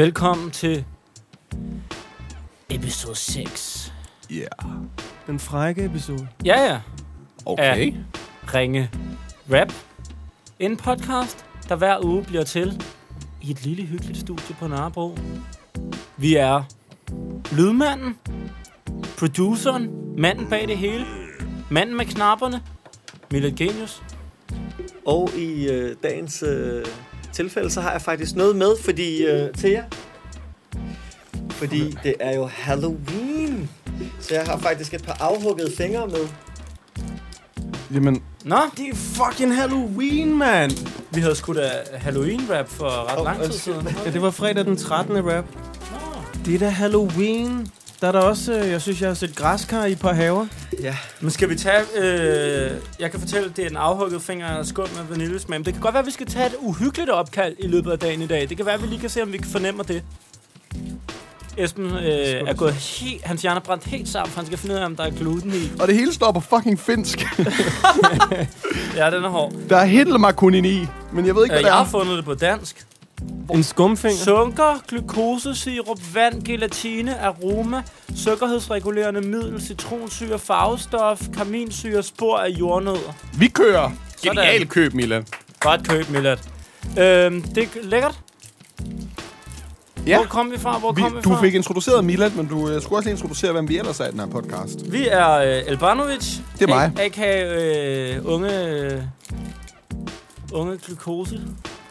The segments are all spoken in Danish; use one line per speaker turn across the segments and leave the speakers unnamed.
Velkommen til episode 6.
Ja. Yeah.
Den frække episode.
Ja, ja.
Okay.
Af Ringe Rap. En podcast, der hver uge bliver til i et lille hyggeligt studie på Nørrebro. Vi er lydmanden, produceren, manden bag det hele, manden med knapperne, Millet Genius.
Og i øh, dagens øh, tilfælde, så har jeg faktisk noget med, fordi øh, til jer. Fordi det er jo Halloween. Så jeg har faktisk et par afhuggede fingre med.
Jamen,
Nå,
Det er fucking Halloween, mand!
vi havde sgu da Halloween-rap for ret
Åh,
lang tid siden.
Ja, det var fredag den 13. rap.
Nå.
Det er da Halloween. Der er der også, øh, jeg synes, jeg har set græskar i et par haver.
Ja.
Men skal vi tage... Øh, jeg kan fortælle, at det er en afhugget finger af skål med vaniljesmag. Men det kan godt være, at vi skal tage et uhyggeligt opkald i løbet af dagen i dag. Det kan være, at vi lige kan se, om vi kan fornemme det. Esben øh, er gået helt... Hans hjerne er brændt helt sammen, for han skal finde ud af, om der er gluten i.
og det hele står på fucking finsk.
Ja, den er hård.
Der er Hitlemarkunin i, men jeg ved ikke,
Øh,
hvad det
jeg har
er.
fundet det på dansk.
En skumfinger.
Sukker, glukosesirup, vand, gelatine, aroma, sukkerhedsregulerende middel, citronsyre, farvestof, kaminsyre, spor af jordnødder.
Vi kører. Genial køb, Milan.
Godt køb, Millet. Øhm, det er lækkert.
Ja.
Hvor kom vi fra? Hvor
Vi,
kom vi
du
fra?
fik introduceret Milan, men du uh, skulle også lige introducere, hvem vi ellers er i den her podcast.
Vi er øh, Elbanovic.
Det er mig.
A.k.a. Øh, unge... Øh, unge glukose.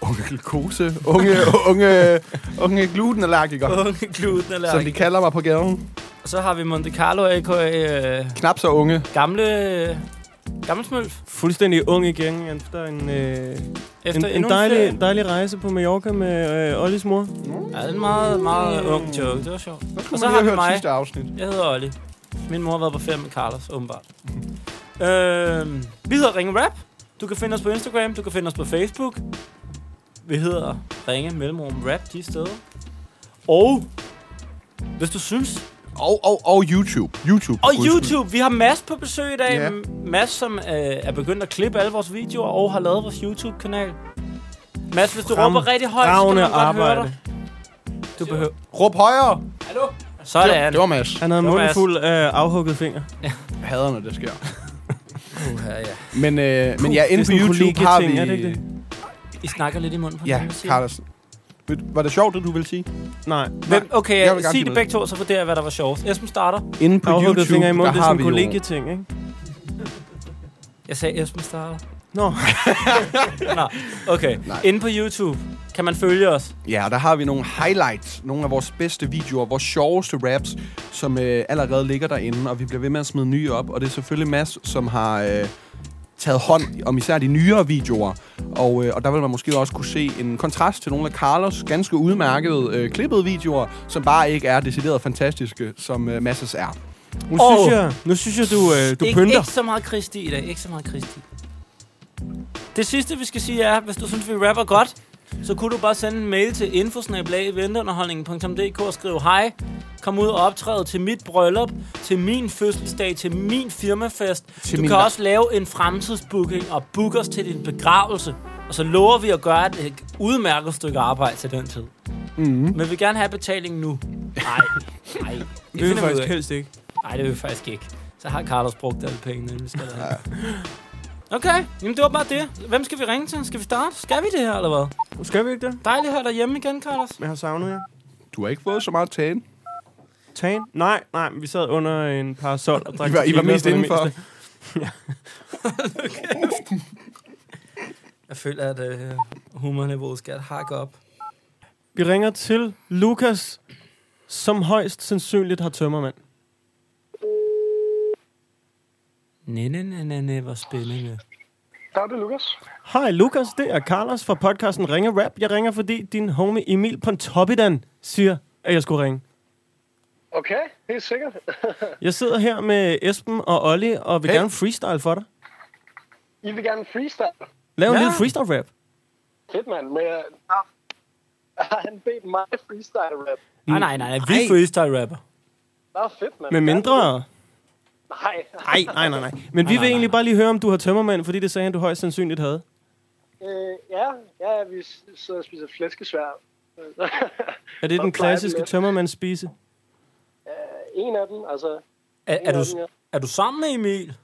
Unge glukose. Unge, unge, unge glutenallergiker,
Unge gluten
som de kalder mig på gaden.
Og så har vi Monte Carlo, a.k.a. Øh,
Knap så unge.
gamle... Gammel smølf.
Fuldstændig ung igen efter en, øh,
Efter
en,
endnu
en
en
dejlig,
ferie.
dejlig rejse på Mallorca med øh, Ollis mor.
Ja, det er en meget, meget ung joke. Det var sjovt.
Så
Og så
man
har
lige
vi
have hørt
mig.
sidste afsnit.
Jeg hedder Olli. Min mor har været på ferie med Carlos, åbenbart. øhm, vi hedder Ringe Rap. Du kan finde os på Instagram, du kan finde os på Facebook. Vi hedder Ringe Mellemrum Rap de steder. Og hvis du synes...
Og, og, og YouTube. YouTube.
Og
guds skyld.
YouTube! Vi har Mads på besøg i dag.
Ja.
M- Mads, som øh, er begyndt at klippe alle vores videoer og har lavet vores YouTube-kanal. Mads, hvis du
Frem-
råber rigtig højt, så kan man godt høre
arbejde.
dig. Du behøver...
Råb højere.
Sådan.
Det var Mads.
Han havde
Det var
munden fuld af afhugget finger.
Jeg hader, når det sker.
Uha, ja.
Men, øh, men ja,
det
inde på YouTube har vi...
kollegie-ting, er det ikke det?
I snakker lidt i munden på
Ja,
hinanden, siger.
Carlos. Ved- Var det sjovt, det du ville sige?
Nej.
Hvem, okay,
jeg
jeg
vil gerne
sig
sige
det
noget.
begge to, så vurderer jeg, hvad der var sjovt. Esben starter.
Inde på
Afhugget
YouTube,
i munden,
der
det er
har
sådan
vi
en
jo...
kollegieting, ikke?
Jeg sagde, Esben starter.
Nå.
Nå, okay.
Nej.
Inde på YouTube kan man følge os.
Ja, og der har vi nogle highlights, nogle af vores bedste videoer, vores sjoveste raps, som øh, allerede ligger derinde, og vi bliver ved med at smide nye op. Og det er selvfølgelig Mads, som har øh, taget hånd om især de nyere videoer. Og, øh, og der vil man måske også kunne se en kontrast til nogle af Carlos ganske udmærkede øh, klippede videoer, som bare ikke er decideret fantastiske, som øh, Masses er.
Nu,
Åh.
synes jeg, nu synes jeg, du, øh, du
Ik-
pynter.
Ikke så meget Kristi i dag. Ikke så meget Kristi. Det sidste, vi skal sige er, hvis du synes, vi rapper godt, så kunne du bare sende en mail til infosnablag.venteunderholdningen.dk og skrive hej. Kom ud og optræde til mit bryllup, til min fødselsdag, til min firmafest.
Til
du
min
kan
la-
også lave en fremtidsbooking og booke os til din begravelse. Og så lover vi at gøre et, et udmærket stykke arbejde til den tid.
Mm-hmm.
Men vi vil gerne have betaling nu. Nej, nej.
Det
Det
vil
vi
faktisk helst ikke.
Nej, det vil vi faktisk ikke. Så har Carlos brugt alle pengene, vi skal have. Okay, jamen det var bare det. Hvem skal vi ringe til? Skal vi starte? Skal vi det her, eller hvad?
Skal vi ikke det?
Dejligt at have dig hjemme igen, Carlos.
Jeg har savnet jer.
Du har ikke fået så meget tagen.
Tan? Nej, nej, vi sad under en parasol og drak
I var, I var mest indenfor.
meste.
Jeg føler, at uh, humorniveauet skal hakke op.
Vi ringer til Lukas, som højst sandsynligt har tømmermand.
Næ, næ, næ, næ, næ, hvor spændende.
Der er det, Lukas.
Hej Lukas, det er Carlos fra podcasten Ringe Rap. Jeg ringer, fordi din homie Emil Pontoppidan siger, at jeg skulle ringe.
Okay, helt sikkert.
Jeg sidder her med Esben og Olli og vil
Hey.
gerne freestyle for dig.
I vil gerne freestyle.
Lav en
Ja.
lille freestyle rap.
Fedt, mand. Men jeg... Har han bedt mig freestyle rap?
Nej, nej, nej, vi
Ej.
freestyle rapper.
Nå, fedt, mand.
Med mindre...
Nej.
Nej, nej, nej, nej. Men vi vil egentlig bare lige høre, om du har tømmermand, fordi det sagde han, du højst sandsynligt havde.
Øh, ja, ja, vi sidder og spiser flæskesvær
Er det den klassiske
den lidt. En af dem, altså...
Er, er, du,
dem, ja.
er du sammen med Emil?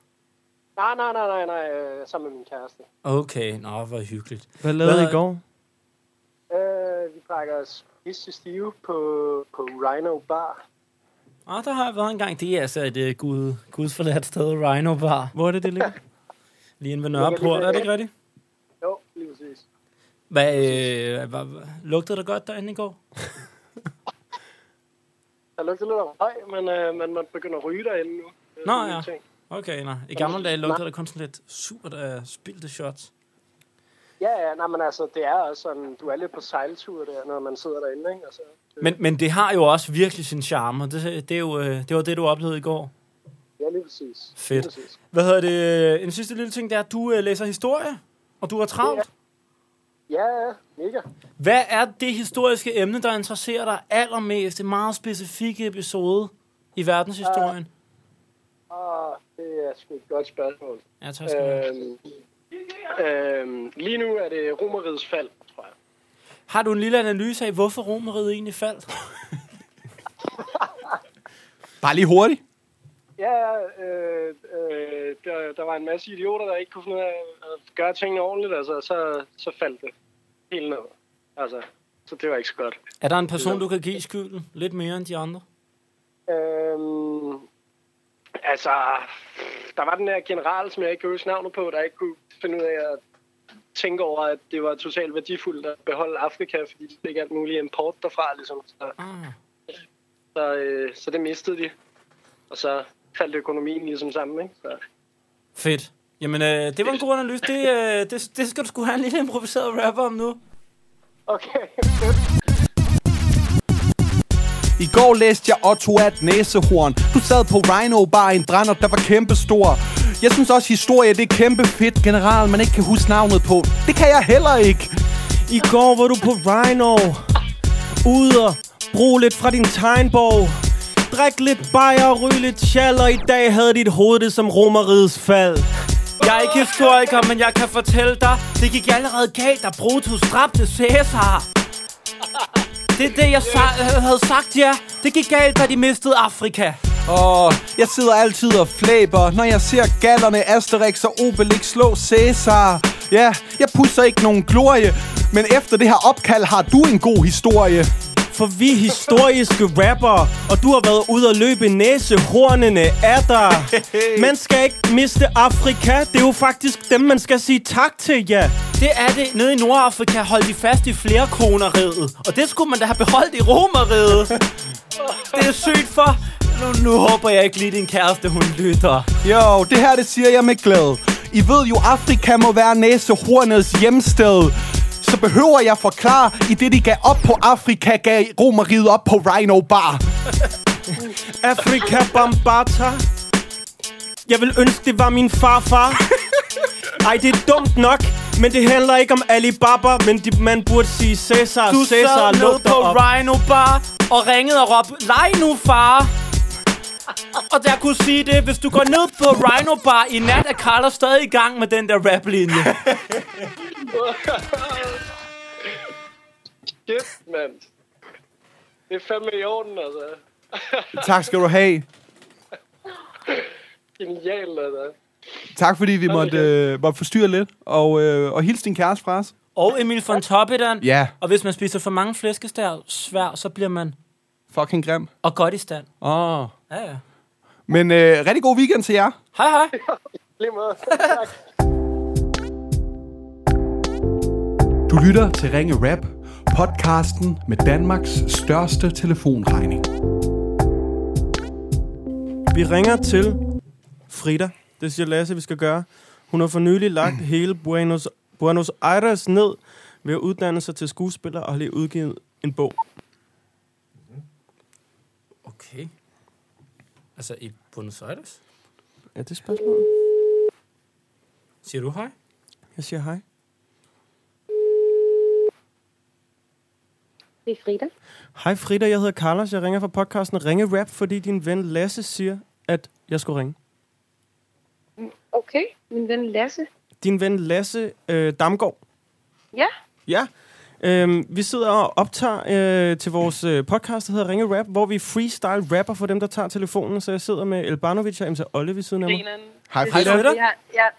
Nej, nej, nej, nej, nej, øh, sammen med min kæreste.
Okay, nå, hvor hyggeligt.
Hvad lavede
Hvad-
I går?
Øh, vi drak os til stive på, på Rhino Bar.
Ah, der har jeg været en gang. Det er altså et uh, gud, gudsforladt sted, Rhino Bar.
Hvor er det, det ligger?
Lige inde ved Nørreport, er det ikke rigtigt?
Jo, lige præcis.
Hvad, øh, hvad, lugtede det godt derinde i går?
Der lugter lidt af røg, men øh, man, man begynder at ryge derinde nu.
Nå, ja.
ting.
Okay, nej. I gamle dage lugtede det kun sådan lidt surt af spildte shots.
Ja, ja, nej, men altså, det er også sådan, du er lidt på sejltur der, når man sidder derinde, ikke? Altså, det,
Men, men det har jo også virkelig sin charme, og det, det, er jo, øh, det var det, du oplevede i går.
ja, lige præcis.
Fedt.
Lige præcis.
Hvad hedder det? En sidste lille ting, det er, at du øh, læser historie, og du er travlt.
Ja, ja, mega.
Hvad er det historiske emne, der interesserer dig allermest? En meget specifik episode i verdenshistorien.
Og det er sgu et godt spørgsmål.
Ja, tak skal.
Øhm, øhm, lige nu er det Romerrigets fald, tror jeg.
Har du en lille analyse af, hvorfor romeriet egentlig faldt?
Bare lige hurtigt.
Ja, øh, øh, der, der var en masse idioter, der ikke kunne finde ud af at gøre tingene ordentligt, altså, så, så faldt det helt ned. Altså, så det var ikke så godt.
Er der en person, du kan give skylden lidt mere end de andre?
Øhm, altså, der var den der general, som jeg ikke kan huske navnet på, der ikke kunne finde ud af at tænke over, at det var totalt værdifuldt at beholde Afrika, fordi det ikke alt muligt import derfra, ligesom. Så,
Ah.
så, øh, så det mistede de. Og så faldt økonomien ligesom sammen, ikke? Så,
Fedt. Jamen, øh, det var en god analyse. Det, øh, det, det skal du sgu have en lille improviseret rapper om nu.
okay,
I går læste jeg Otto at næsehorn. Du sad på Rhino Bar i en brænder, der var kæmpestor. Jeg synes også, historie det er kæmpe fedt. General, man ikke kan huske navnet på. Det kan jeg heller ikke.
I går var du på Rhino. Ude og brug lidt fra din tegnbog. Drik lidt bajer og ryg lidt chal, og i dag havde dit hoved det som romerigets fald.
Jeg er ikke historiker, men jeg kan fortælle dig, det gik allerede galt, da Brutus dræbte Cæsar Det er det, jeg sa- øh, havde sagt, ja. Det gik galt, da de mistede Afrika.
Åh, jeg sidder altid og flæber, når jeg ser gallerne Asterix og Obelix slå Cæsar. Ja, jeg pusser ikke nogen glorie, men efter det her opkald har du en god historie.
For vi er historiske rapper, og du har været ude og løbe næsehornene af dig. Man skal ikke miste Afrika, det er jo faktisk dem, man skal sige tak til, ja.
Det er det. Nede i Nordafrika holdt de fast i flere koneriget. Og det skulle man da have beholdt i romeriet. Det er sygt for... Nu, nu håber jeg ikke lige, din kæreste, hun lytter.
Jo, det her det siger jeg med glæde. I ved jo, Afrika må være næsehornets hjemsted. Så behøver jeg forklare, i det de gav op på Afrika, gav romeriet op på Rhino Bar.
Afrika Bambata. Jeg vil ønske, det var min farfar. Ej, det er dumt nok, men det handler ikke om Alibaba, men de, man burde sige Cæsar.
Du
Cæsar lugter
på
op.
Rhino Bar og ringede og råbte, leg nu, far! Og der kunne sige det, hvis du går ned på Rhino Bar i nat, er Carlos stadig i gang med den der rap-linje.
shit, mand. Det er fandme i orden, altså.
Tak skal du have.
Genialt, altså.
Tak fordi vi måtte, øh, måtte forstyrre lidt, og, øh, og hils din kæreste fra os.
Og Emil von Toppidan.
Ja,
Og hvis man spiser for mange flæskestær svær, så bliver man
fucking grim.
og godt i stand.
Åh. Oh.
Ja, ja.
Men øh, rigtig god weekend til jer.
Hej, hej.
Lige måde. tak.
Du lytter til Ringe Rap, podcasten med Danmarks største telefonregning.
Vi ringer til Frida. Det siger Lasse, vi skal gøre. Hun har for nylig lagt hele Buenos, Buenos Aires ned ved at uddanne sig til skuespiller og har lige udgivet en bog.
Okay. Altså i Buenos Aires?
Er det spørgsmålet?
Siger du hej?
Jeg siger hej.
Det er Frida.
Hej Frida, jeg hedder Carlos. Jeg ringer fra podcasten Ringe Rap, fordi din ven Lasse siger, at jeg skulle ringe.
Okay, min ven Lasse.
Din ven Lasse øh, Damgaard.
Ja,
Ja, Øhm, vi sidder og optager øh, til vores øh, podcast, der hedder Ringe Rap, hvor vi freestyle rapper for dem, der tager telefonen. Så jeg sidder med Elbanovic og MC Olle ved siden af mig.
Hej,
Det er
hej,
Peter.
Jeg,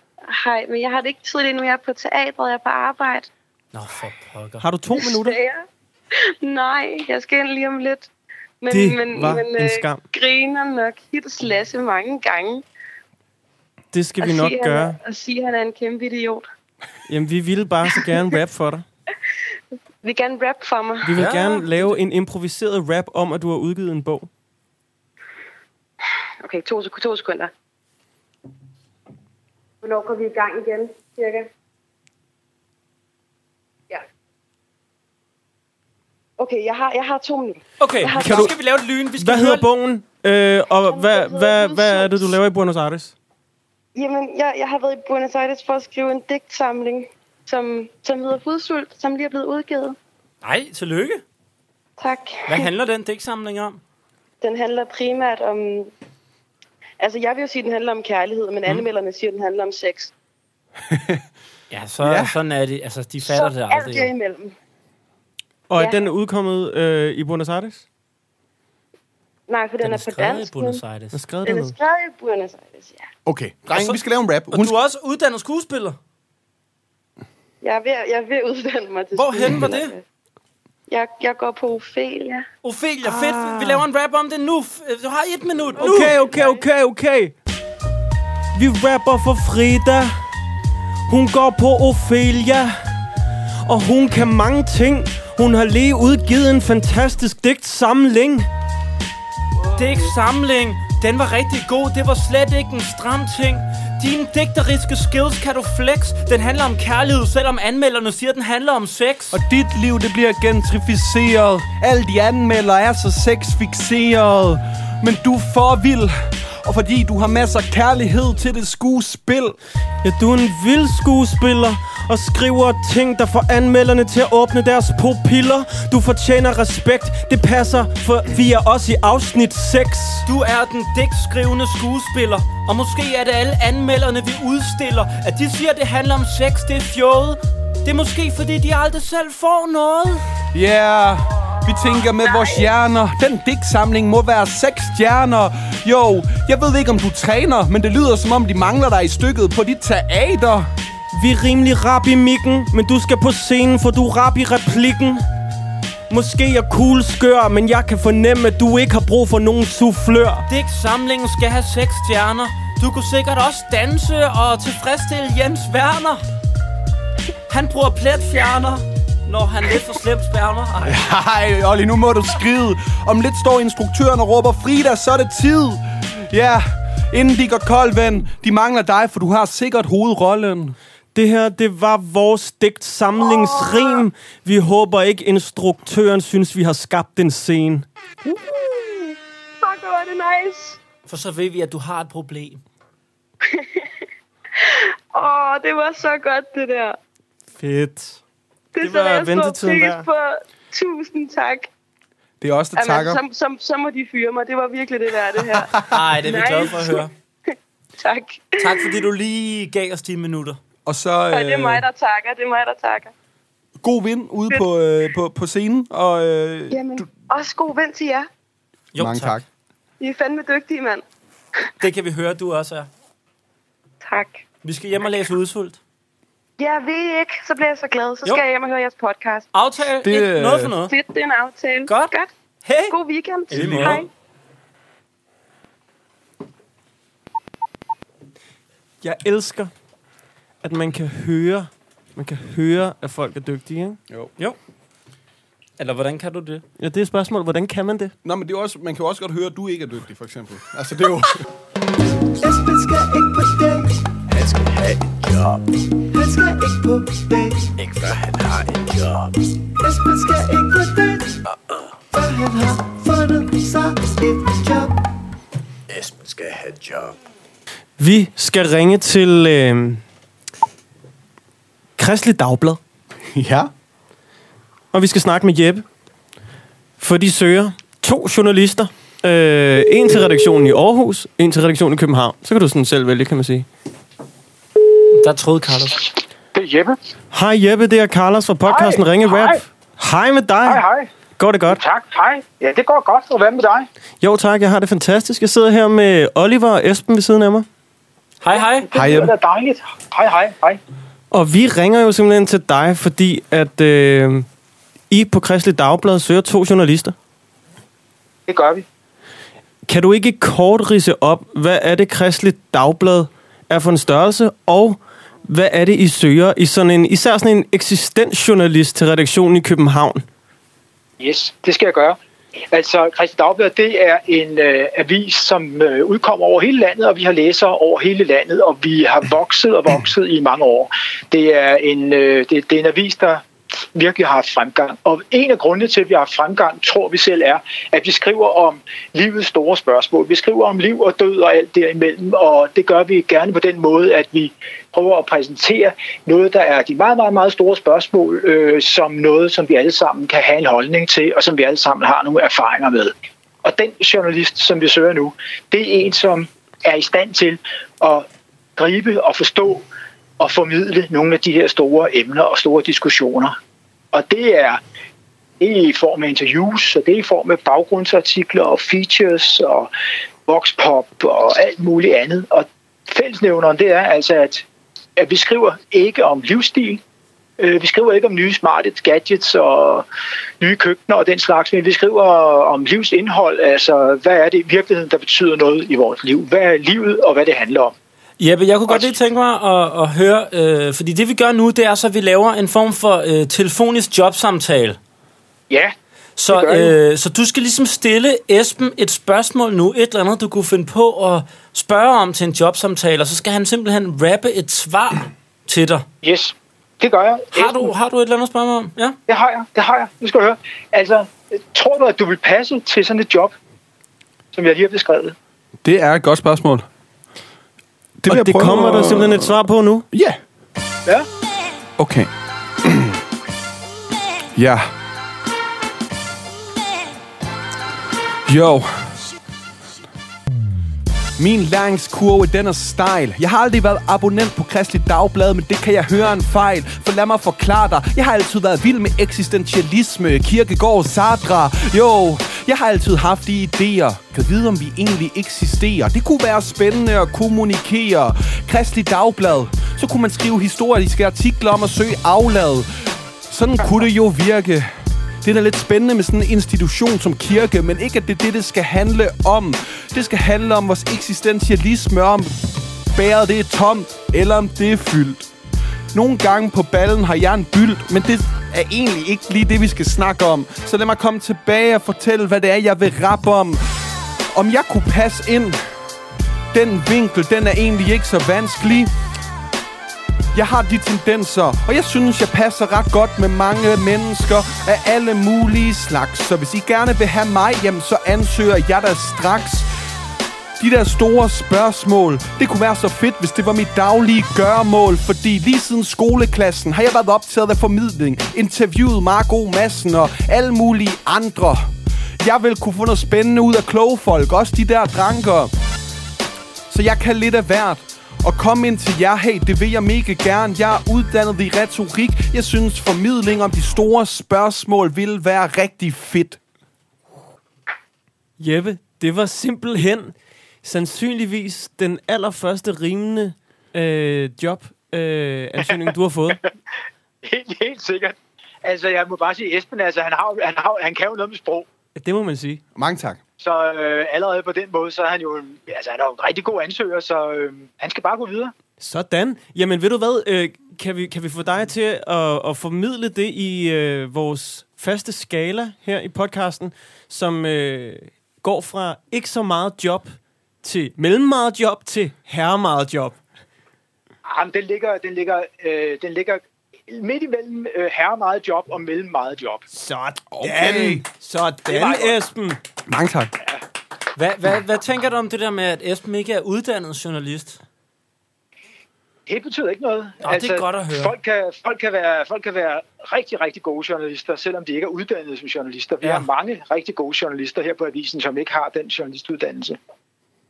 hej, men jeg har det ikke tid lige nu. Jeg er på teatret, jeg er på arbejde.
Nå, for pokker.
Har du to minutter?
Ja. Nej, jeg skal ind lige om lidt. Men,
Det
men,
var
men,
en
øh,
skam.
griner nok hils Lasse mange gange.
Det skal
Og
vi nok
sige, han
gøre.
er- Og sige, at han er en kæmpe idiot.
Jamen, vi ville bare så gerne rap for dig.
Vi kan gerne rap for mig.
Vi vil
Ja.
gerne lave en improviseret rap om, at du har udgivet en bog.
Okay, to, to sekunder. Hvornår går vi i gang igen, cirka? Okay, jeg har, jeg har to minutter.
Okay,
Jeg har
kan
så-
du... skal vi lave et lyn. Vi skal
Hvad hedder bogen? Øh, og
Den
hvad, hvad, hvad er det, du laver i Buenos Aires?
Jamen, jeg, jeg har været i Buenos Aires for at skrive en digtsamling, som, som hedder Hudsult, som lige er blevet udgivet.
Nej, tillykke.
Tak.
Hvad handler den digtsamling om?
Den handler primært om... Altså, jeg vil jo sige, at den handler om kærlighed, men anmelderne siger, at den handler om sex.
Ja, så,
Ja.
sådan er det. Altså, de fatter
Så
det
alt
aldrig. jo.
derimellem.
Og er
Ja.
den udkommet øh, i Buenos Aires?
Nej, for den,
Den
er
er
på
skrevet i
dansk.
Buenos. Aires.
Der er skrevet
Den er skrevet i Buenos Aires, ja.
Okay, drenge,
så-
vi skal lave en rap.
Og du er også uddannet skuespiller.
Jeg er ved, jeg er ved at uddanne mig til
Hvorhen var det?
Jeg, jeg går på Ophelia.
Ophelia, fedt. Vi laver en rap om det nu. Du har et minut. Nu.
Okay, okay, okay, okay. Vi rapper for Frida. Hun går på Ophelia. Og hun kan mange ting. Hun har lige udgivet en fantastisk digtsamling.
Digtsamling. Den var rigtig god. Det var slet ikke en stram ting. Dine digteriske skills kan du flex. Den handler om kærlighed, selvom anmelderne siger, at den handler om sex.
Og dit liv, det bliver gentrificeret. Alle de anmelder er så sexfixeret. Men du er for vild. Og fordi du har masser af kærlighed til det skuespil.
Ja, du er en vild skuespiller og skriver ting, der får anmelderne til at åbne deres pupiller. Du fortjener respekt, det passer, for vi er også i afsnit 6.
Du er den digtskrivende skuespiller. Og måske er det alle anmelderne, vi udstiller. At de siger, at det handler om sex, det er fjollet. Det er måske, fordi de aldrig selv får noget.
Ja, yeah, vi tænker med vores hjerner. Den digtsamling må være seks stjerner. Jo, jeg ved ikke, om du træner, men det lyder som om, de mangler dig i stykket på dit teater.
Vi er rimelig rap i mikken, men du skal på scenen, for du er rap i replikken. Måske er cool skør, men jeg kan fornemme, at du ikke har brug for nogen soufflør.
Digtsamlingen skal have seks stjerner. Du kunne sikkert også danse og tilfredsstille Jens Werner. Han bruger pletfjerner, når han lidt for slemt spærner. Ej.
Hej, Olli, nu må du skride. Om lidt står instruktøren og råber, Frida, så er det tid. Ja, inden de går kold, ven. De mangler dig, for du har sikkert hovedrollen.
Det her, det var vores digtsamlingsrim. Vi håber ikke, instruktøren synes, vi har skabt en scene.
Fuck, hvor er det nice.
For så ved vi, at du har et problem.
Åh, oh, det var så godt, det der.
Fedt.
Det,
Det var
jeg
ventetiden værd.
på. Tusind tak.
Det er os, der
Jamen,
takker.
så, så, så må de fyre mig. Det var virkelig det værd, det her.
Nej, det er vi
Nice.
glade for at høre.
tak.
Tak, fordi du lige gav os 10 minutter.
Og så
Og det er
øh,
mig, der takker. Det er mig, der takker.
god vind ude på, øh, på, på scenen. Og, øh,
Jamen, du... også god vind til jer.
Jo,
mange tak.
I er fandme dygtige, mand.
Det kan vi høre, du også er.
Tak.
Vi skal hjem og læse udsult.
Ja, ved ikke, så bliver jeg så glad. Så
Jo.
skal jeg hjem og høre jeres podcast.
Aftale
Det,
det,
øh,
noget for noget.
Fedt, det er en aftale.
Godt.
Godt.
Hey!
God weekend.
Måde.
Hej.
Jeg elsker, at man kan høre, man kan høre, at folk er dygtige. Ikke?
Jo. Eller hvordan kan du det?
Ja, det er et spørgsmål. Hvordan kan man det?
Nå, men det er også, man kan jo også godt høre, at du ikke er dygtig, for eksempel. Altså, det er jo...
Esben skal ikke på date. Han skal have et job. Han skal ikke på date. Ikke før han har et job. Esben skal ikke på date. Før han har fundet sig et job. Esben skal have et job.
Vi skal ringe til øh, Kristelig Dagblad,
ja.
og vi skal snakke med Jeppe. For de søger to journalister. Øh, en til redaktionen i Aarhus, en til redaktionen i København. Så kan du sådan selv vælge, kan man sige.
Der troede Carlos.
Det
er Jeppe.
Hej Jeppe, det er Carlos fra podcasten
Hej.
Ringe Rap.
Hej.
Hej med dig.
Hej, hej.
Går det godt?
Tak, hej. Ja, det går godt. Og hvad med dig?
Jo tak, jeg har det fantastisk. Jeg sidder her med Oliver og Esben ved siden af mig.
Hej, hej.
Hej,
Det
Jeppe.
er da dejligt. Hej, hej, hej.
Og vi ringer jo simpelthen til dig, fordi at øh, I på Kristelig Dagblad søger to journalister.
Det gør vi.
Kan du ikke kort rise op, hvad er det Kristeligt Dagblad er for en størrelse, og hvad er det, I søger i sådan en, især sådan en eksistensjournalist til redaktionen i København?
Yes, det skal jeg gøre. Altså, Christi Dagblad, det er en øh, avis, som øh, udkommer over hele landet, og vi har læsere over hele landet, og vi har vokset og vokset i mange år. Det er en, øh, det, det er en avis, der virkelig har haft fremgang. Og en af grundene til, at vi har haft fremgang, tror vi selv er, at vi skriver om livets store spørgsmål. Vi skriver om liv og død og alt derimellem, og det gør vi gerne på den måde, at vi prøver at præsentere noget, der er de meget, meget, meget store spørgsmål, øh, som noget, som vi alle sammen kan have en holdning til, og som vi alle sammen har nogle erfaringer med. Og den journalist, som vi søger nu, det er en, som er i stand til at gribe og forstå og formidle nogle af de her store emner og store diskussioner. Og det er, det er i form af interviews, og det er i form af baggrundsartikler og features og voxpop og alt muligt andet. Og fællesnævneren, det er altså, at, at vi skriver ikke om livsstil, Øh, Vi skriver ikke om nye smarte gadgets og nye køkkener og den slags, men vi skriver om livsindhold, altså hvad er det i virkeligheden, der betyder noget i vores liv? Hvad er livet, og hvad det handler om?
Jeppe, jeg kunne godt lige tænke mig at, at høre, øh, fordi det vi gør nu, det er så, at vi laver en form for øh, telefonisk jobsamtale.
Ja,
Så, øh, så du skal ligesom stille Esben et spørgsmål nu, et eller andet, du kunne finde på at spørge om til en jobsamtale, og så skal han simpelthen rappe et svar til dig.
yes, det gør jeg.
Har du, har du et eller andet spørgsmål om? Ja.
Det har jeg, det har jeg. Nu skal du høre. Altså, tror du, at du vil passe til sådan et job, som jeg lige har beskrevet?
Det er et godt spørgsmål. Det
Og det kommer der simpelthen et svar på nu.
Ja.
Ja.
Okay. ja. Jo. Min læringskurve, den er stejl. Jeg har aldrig været abonnent på Kristelig Dagblad, men det kan jeg høre en fejl. For lad mig forklare dig. Jeg har altid været vild med eksistentialisme, Kierkegaard, Sartre. Jo, jeg har altid haft de idéer. Kan vide, om vi egentlig eksisterer. Det kunne være spændende at kommunikere. Kristelig Dagblad. Så kunne man skrive historiske artikler om at søge aflad. Sådan kunne det jo virke. Det er da lidt spændende med sådan en institution som kirke, men ikke at det er det, det skal handle om. Det skal handle om vores eksistentialisme, om bæret det er tomt, eller om det er fyldt. Nogle gange på ballen har jeg en byld, men det er egentlig ikke lige det, vi skal snakke om. Så lad mig komme tilbage og fortælle, hvad det er, jeg vil rappe om. Om jeg kunne passe ind. Den vinkel, den er egentlig ikke så vanskelig. Jeg har de tendenser, og jeg synes, jeg passer ret godt med mange mennesker af alle mulige slags. Så hvis I gerne vil have mig, jamen så ansøger jeg da straks. De der store spørgsmål, det kunne være så fedt, hvis det var mit daglige gøremål. Fordi lige siden skoleklassen har jeg været optaget af formidling, interviewet Marco Madsen og alle mulige andre. Jeg vil kunne få noget spændende ud af kloge folk, også de der dranker. Så jeg kan lidt af hvert. Og kom ind til jer, hey, det vil jeg mega gerne. Jeg er uddannet i retorik. Jeg synes, formidling om de store spørgsmål vil være rigtig fedt.
Jeppe, det var simpelthen sandsynligvis den allerførste rimende øh, job øh, ansøgning, du har fået.
Helt, helt sikkert. Altså, jeg må bare sige, Esben, altså, han, har, han, har, han kan jo noget med sprog.
Det må man sige.
Mange tak.
Så øh, allerede på den måde, så er han jo altså, han er jo en rigtig god ansøger, så øh, han skal bare gå videre.
Sådan. Jamen, ved du hvad? Øh, kan, vi, kan vi få dig til at, at formidle det i øh, vores faste skala her i podcasten, som øh, går fra ikke så meget job til mellemmeget job til herremeget job?
Jamen, den ligger, den ligger, øh, den ligger midt imellem øh, herre meget job og mellem meget job.
Sådan.
Okay.
Sådan. Esben.
Mange tak.
Hvad, hvad, hvad tænker du om det der med, at Esben ikke er uddannet journalist?
Det betyder ikke noget.
Nå, det er godt at høre.
Folk kan, folk, kan være, folk kan være rigtig, rigtig gode journalister, selvom de ikke er uddannet som journalister. Vi
Ja.
har mange rigtig gode journalister her på Avisen, som ikke har den journalistuddannelse.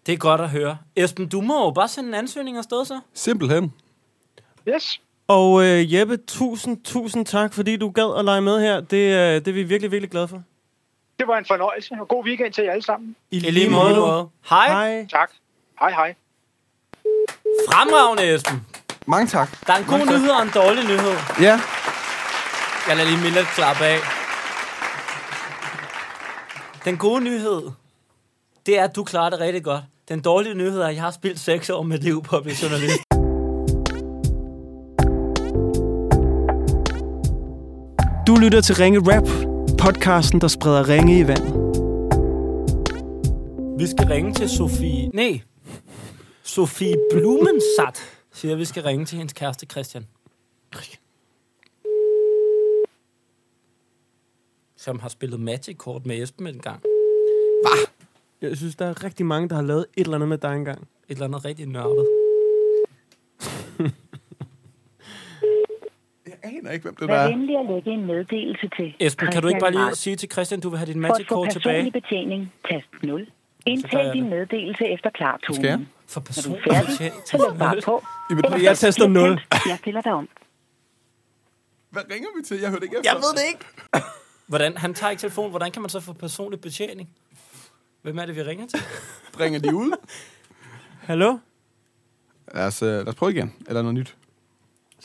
Det er godt at høre. Esben, du må jo bare sende en ansøgning afsted så.
Simpelthen.
Yes.
Og øh, Jeppe, tusind, tusind tak, fordi du gad at lege med her. Det, øh, det er vi virkelig, virkelig glade for.
Det var en fornøjelse, og god weekend til jer alle sammen.
I
I lige måde. Hej.
Hej.
Tak. Hej, hej.
Fremragende, Esben.
Mange tak.
Der er en god nyhed og en dårlig nyhed.
Ja,
Jeg lader lige Millet klappe af. Den gode nyhed, det er, at du klarer det rigtig godt. Den dårlige nyhed er, at jeg har spildt seks år med liv på at blive journalist.
Du lytter til Ringe Rap, podcasten, der spreder ringe i vandet.
Vi skal ringe til Sofie... Nej. Sofie Blumensat siger, at vi skal ringe til hendes kæreste Christian. Som har spillet Magic-kort med Esben en gang.
Jeg synes, der er rigtig mange, der har lavet et eller andet med dig engang.
Et eller andet rigtig nørdet.
jeg aner ikke, hvem det
Vær
er.
venlig at lægge en meddelelse til
Esben, kan du ikke bare lige sige til Christian, du vil have
For at få
Magic-kort tilbage?
personlig betjening, tast 0.
gør jeg
Indtal din meddelelse efter klartonen.
Skal jeg?
For personlig
er
betjening.
så læg bare på.
Jamen,
jeg taster
bliver
0.
tændt. Jeg stiller dig om.
Hvad ringer vi til? Jeg hørte ikke efter.
Jeg ved det ikke. Hvordan, han tager ikke telefonen. Hvordan kan man så få personlig betjening? Hvem er det, vi ringer til?
Ringer de ud?
Hallo?
Lad os, øh, lad os prøve igen. Eller noget nyt.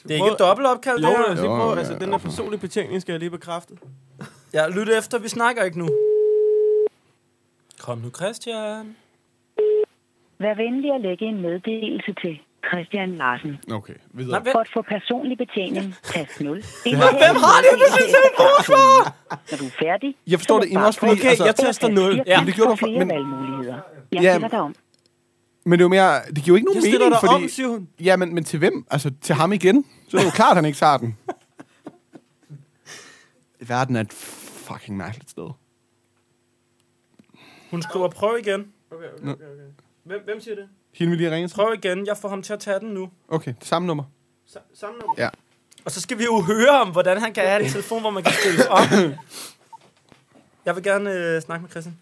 Det er ikke et dobbeltopkald,
Jo,
det
lad
her.
os lige
Jo,
prøve.
ja,
Altså,
ja.
den der personlige betjening skal jeg lige bekræfte.
Ja, lyt efter. Vi snakker ikke nu. Kom nu, Christian.
Vær venlig at lægge en meddelelse til Christian Larsen.
Okay,
Nej,
videre.
vent.
For at få personlig betjening, tast 0.
Hvem har det på sin
telefonsvar? Når du er færdig,
Jeg forstår
så
det
læg
egentlig
bare
også, fordi...
Okay,
altså,
jeg taster 0.
Ja.
Jamen, det gjorde du for-
flere
men-
valgmuligheder. Jeg
Ja,
dig om.
Men det er jo mere... Det giver jo ikke nogen
Jeg
mening,
dig
fordi...
om, siger hun.
Ja, men, men til hvem? Altså, til ham igen? Så er det jo klart, han ikke tager den. Verden er et fucking mærkeligt sted.
Hun skriver, prøv igen.
Okay, okay, okay. okay. Hvem, hvem siger det?
Hende vil lige ringe til.
Prøv igen. Jeg får ham til at tage den nu.
Okay, det samme nummer.
Sa- Samme nummer?
Ja.
Og så skal vi jo høre om, hvordan han kan have en telefon, hvor man kan stille op. Jeg vil gerne øh, snakke med Christian.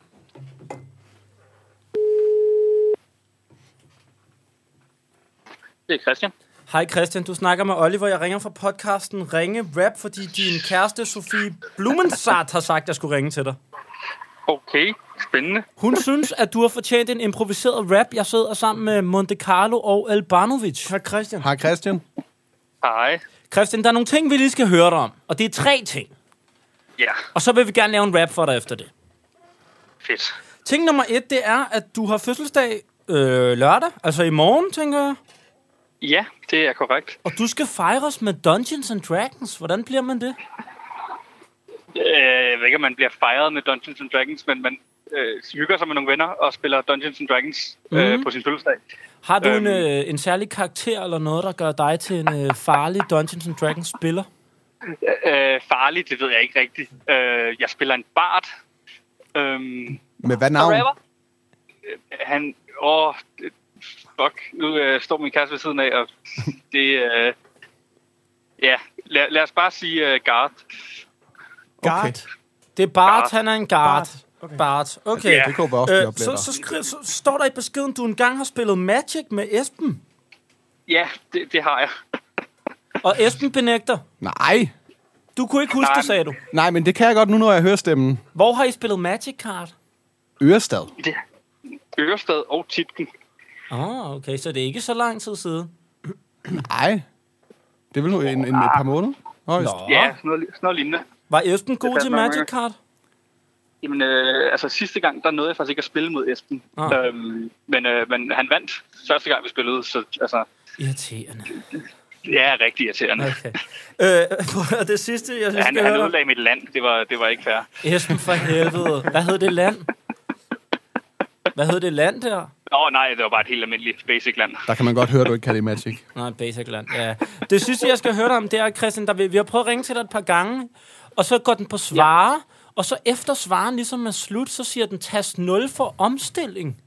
Det er Christian.
Hej Christian, du snakker med Oliver. Jeg ringer fra podcasten Ringe Rap, fordi din kæreste Sofie Blumensart har sagt, at jeg skulle ringe til dig.
Okay, spændende.
Hun synes, at du har fortjent en improviseret rap. Jeg sidder sammen med Monte Carlo og Albanovic.
Tak, Christian.
Hej Christian.
Hej.
Christian, der er nogle ting, vi lige skal høre dig om. Og det er tre ting.
Ja,
Og så vil vi gerne lave en rap for dig efter det.
fedt.
Ting nummer et, det er, at du har fødselsdag øh, lørdag. Altså i morgen, tænker jeg.
Ja, det er korrekt.
Og du skal fejres med Dungeons and Dragons. Hvordan bliver man det?
Øh, jeg ved ikke, om man bliver fejret med Dungeons and Dragons, men man øh, hygger sig med nogle venner og spiller Dungeons and Dragons øh,
Mhm.
på sin fødselsdag.
Har du en,
Øhm.
øh, en særlig karakter eller noget, der gør dig til en øh, farlig Dungeons and Dragons spiller?
Øh, farligt, det ved jeg ikke rigtigt. Øh, jeg spiller en bard. Øhm,
Med hvad navn?
Øh, han... Åh, det- fuck. Nu øh, står min kæreste ved siden af, og det... Øh, ja, lad, lad os bare sige øh, Garth.
Guard.
Det er Bart,
Bart.
han er en guard.
Bart. Okay.
Bart. Okay.
Ja.
Det kunne også
Øh, så, så, skri, så står der i beskeden, du engang har spillet Magic med Esben.
Ja, det, det har jeg.
Og Esben benægter.
Nej.
Du kunne ikke huske
Nej.
det, sagde du.
Nej, men det kan jeg godt nu, når jeg hører stemmen.
Hvor har I spillet Magic Card?
Ørestad.
det. Ørested og Titken.
Ah, okay, så det er ikke så lang tid siden.
Nej. Det er vel nu en, en, et par måneder? Højst.
Nå.
Ja, sådan noget, sådan noget lignende.
Var Esben god
Det
til Magic Card?
Jamen, øh, altså sidste gang, der nåede jeg faktisk ikke at spille mod Esben.
Ah.
Øhm, men, øh, men han vandt første gang, vi spillede, så altså,
Irriterende.
det er rigtig irriterende.
Okay. Øh, og det sidste, jeg synes,
Han,
skal
han
dig.
ødelagde mit land. Det var, det var ikke fair.
Esben for helvede. Hvad hed det land? Hvad hed det land der?
Nå, nej, det var bare et helt almindeligt basic land.
Der kan man godt høre, at du ikke kan det Magic.
Nej, basic land, ja. Det sidste, jeg skal høre dig om, det er, Christian, der vi, vi har prøvet at ringe til dig et par gange, og så går den på svare, ja. og så efter svaren ligesom er slut, så siger den tast 0 for omstilling.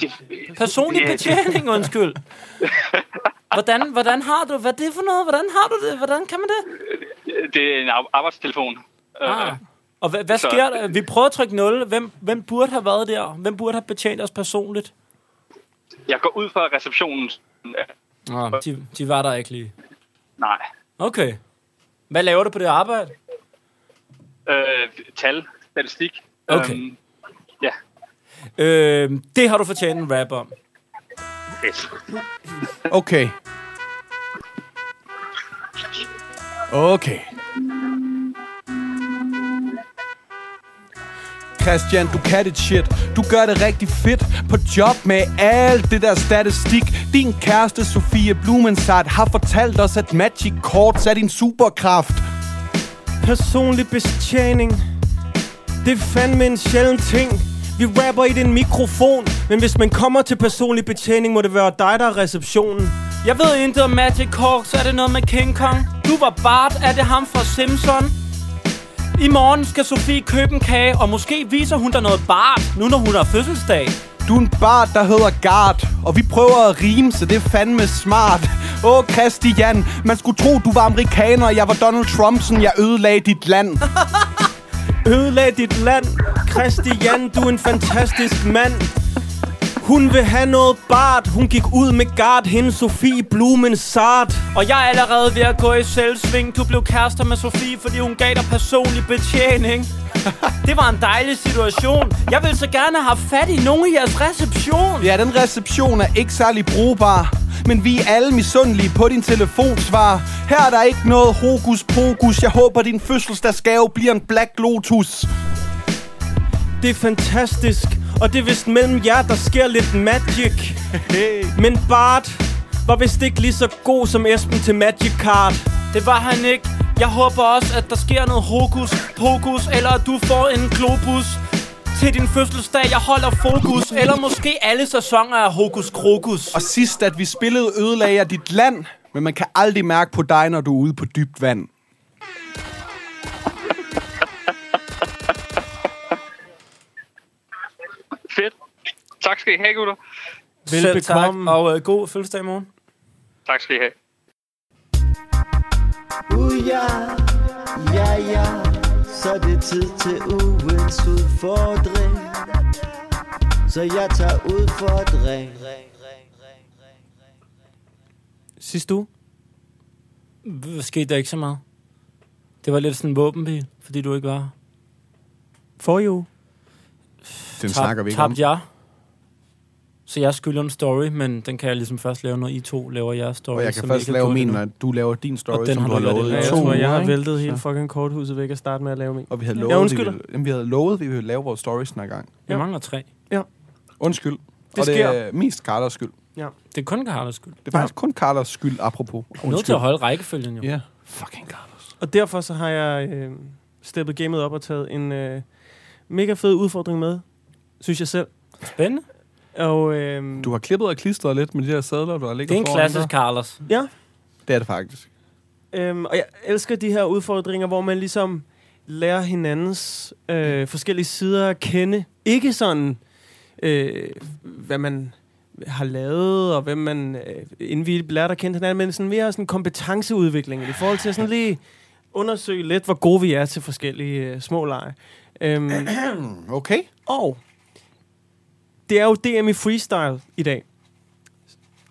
Det,
Personlig
det-
betjening, undskyld. Hvordan, hvordan har du, hvad er det for noget? Hvordan har du det? Hvordan kan man det?
det er en ar- arbejdstelefon.
Ah. Og hvad, hvad
så-
sker der? Vi prøver at trykke 0. Hvem, hvem burde have været der? Hvem burde have betjent os personligt?
jeg går ud fra receptionen.
Ah, de, de var der ikke lige.
Nej.
Okay. Hvad laver du på det arbejde?
Øh, tal, statistik.
Okay.
Øhm, ja.
Øh, det har du fortjent en rap om.
Yes.
Okay. Okay. Christian, du kan dit shit. Du gør det rigtig fedt på job med alt det der statistik. Din kæreste Sofie Blumensart har fortalt os, at Magic Chords er din superkraft.
Personlig betjening. Det er fandme en sjælden ting. Vi rapper i din mikrofon, men hvis man kommer til personlig betjening, må det være dig, der er receptionen.
Jeg ved intet om Magic Hawks. Er det noget med King Kong? Du var Bart. Er det ham fra Simpson? I morgen skal Sofie købe en kage, og måske viser hun dig noget Bart, nu når hun har fødselsdag.
Du er en bart, der hedder Gard, og vi prøver at rime, så det er fandme smart. Åh, Christian, man skulle tro, du var amerikaner, og jeg var Donald Trump, sådan jeg ødelagde dit land.
Ødelag dit land. Christian, du er en fantastisk mand. Hun vil have noget bart. Hun gik ud med gard, hende Sofie Blumen Sart.
Og jeg er allerede ved at gå i selvsving. Du blev kærester med Sofie, fordi hun gav dig personlig betjening. det var en dejlig situation. Jeg vil så gerne have fat i nogen i jeres reception.
Ja, den reception er ikke særlig brugbar. Men vi er alle misundelige på din telefonsvar. Her er der ikke noget hokus pokus. Jeg håber, din fødselsdagsgave bliver en Black Lotus.
Det er fantastisk. Og det er vist mellem jer, der sker lidt magic.
Hey.
Men Bart var vist ikke lige så god som Esben til Magic Card.
Det var han ikke. Jeg håber også, at der sker noget hokus pokus, eller at du får en globus til din fødselsdag. Jeg holder fokus, eller måske alle sæsoner af hokus krokus.
Og sidst, at vi spillede, ødelagde jeg dit land. Men man kan aldrig mærke på dig, når du er ude på dybt vand.
Tak skal I have, gutter.
Selv tak,
Velbekomme.
og øh, god fødselsdag i morgen.
Tak skal I have.
Uh, ja, ja, ja, så er det tid til ugens udfordring. Så jeg tager udfordring.
Sidste uge.
Skete der ikke så meget? Det var lidt sådan en våbenbil, fordi du ikke var her.
For uge.
Den
Tab-
snakker vi ikke om.
Tabte jeg. Så jeg skylder en story, men den kan jeg ligesom først lave, når I to laver jeres story.
Og jeg kan først
er
lave min, når du laver din story,
Og den
som
har
du har lovet
Ja, jeg
to
tror, jeg har væltet hele fucking korthuset væk at starte med at lave min.
Og vi havde
Jeg
lovet, vi
undskylder.
ville, jamen, vi havde lovet, vi ville lave vores stories en gang.
Jeg mangler tre.
Undskyld.
Det
og det
sker.
er mest Carlos skyld.
Det er kun Carlos skyld.
Det er faktisk kun Carlos skyld, apropos.
Du er nødt til at holde rækkefølgen, jo.
Ja. Fucking Carlos.
Og derfor så har jeg øh, steppet gamet op og taget en øh, mega fed udfordring med, synes jeg selv.
Spændende.
Og øh,
Du har klippet og klistret lidt med de der sædler, du har ligget
Det er en
foran
klassisk
dig.
Carlos.
ja,
Det er det faktisk.
Øhm, og jeg elsker de her udfordringer, hvor man ligesom lærer hinandens øh, forskellige sider at kende. Ikke sådan, øh, hvad man har lavet, og hvem man, øh, inden vi lærte at kende hinanden, men sådan mere sådan kompetenceudvikling i forhold til at sådan lige undersøge lidt, hvor gode vi er til forskellige øh, små lege. Øhm,
Okay.
og det er jo DM i freestyle i dag.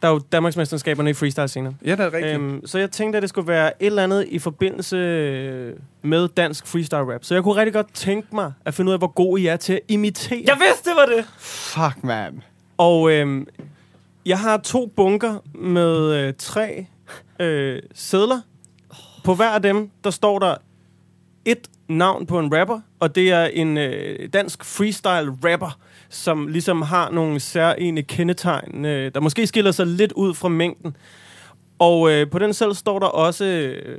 Der er jo Danmarksmesterskaberne i freestyle senere.
Ja, det er rigtigt.
Øhm, så jeg tænkte, at det skulle være et eller andet i forbindelse med dansk freestyle rap. Så jeg kunne rigtig godt tænke mig at finde ud af, hvor god I er til at imitere.
Jeg vidste, det var det!
Fuck, man.
Og øhm, jeg har to bunker med øh, tre øh, sædler. På hver af dem, der står der et navn på en rapper, og det er en øh, dansk freestyle rapper, som ligesom har nogle særlige kendetegn, øh, der måske skiller sig lidt ud fra mængden. Og øh, på den selv står der også øh,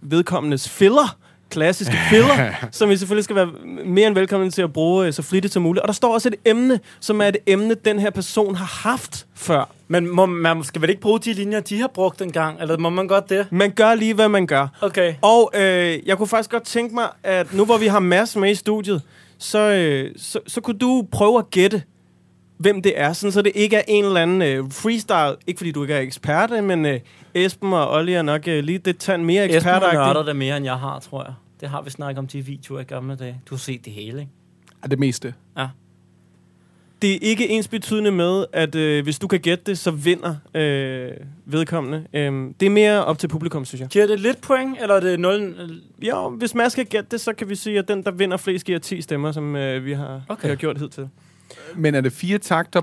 vedkommendes filler, klassiske filler, som I selvfølgelig skal være mere end velkommen til at bruge øh, så flittigt som muligt. Og der står også et emne, som er et emne, den her person har haft før.
Men må, man skal vel ikke bruge de linjer, de har brugt engang? Eller må man godt det?
Man gør lige, hvad man gør.
Okay.
Og øh, jeg kunne faktisk godt tænke mig, at nu hvor vi har Mads med i studiet, så, øh, så, så kunne du prøve at gætte, hvem det er, sådan så det ikke er en eller anden øh, freestyle, ikke fordi du ikke er ekspert, øh, men øh, Esben og Olli er nok øh, lige det tand mere
Esben har
ekspert
nørdet det mere, end jeg har, tror jeg. Det har vi snakket om de videoer i gamle dage. Du har set det hele, ikke?
Er det meste.
Det er ikke ens betydende med, at øh, hvis du kan gætte det, så vinder øh, vedkommende. Øh, det er mere op til publikum, synes jeg.
Giver det lidt point, eller er det 0?
Jo, hvis man skal gætte det, så kan vi sige, at den, der vinder flest, giver 10 stemmer, som øh, vi, har,
Okay.
vi har gjort hidtil.
Men er det fire takter?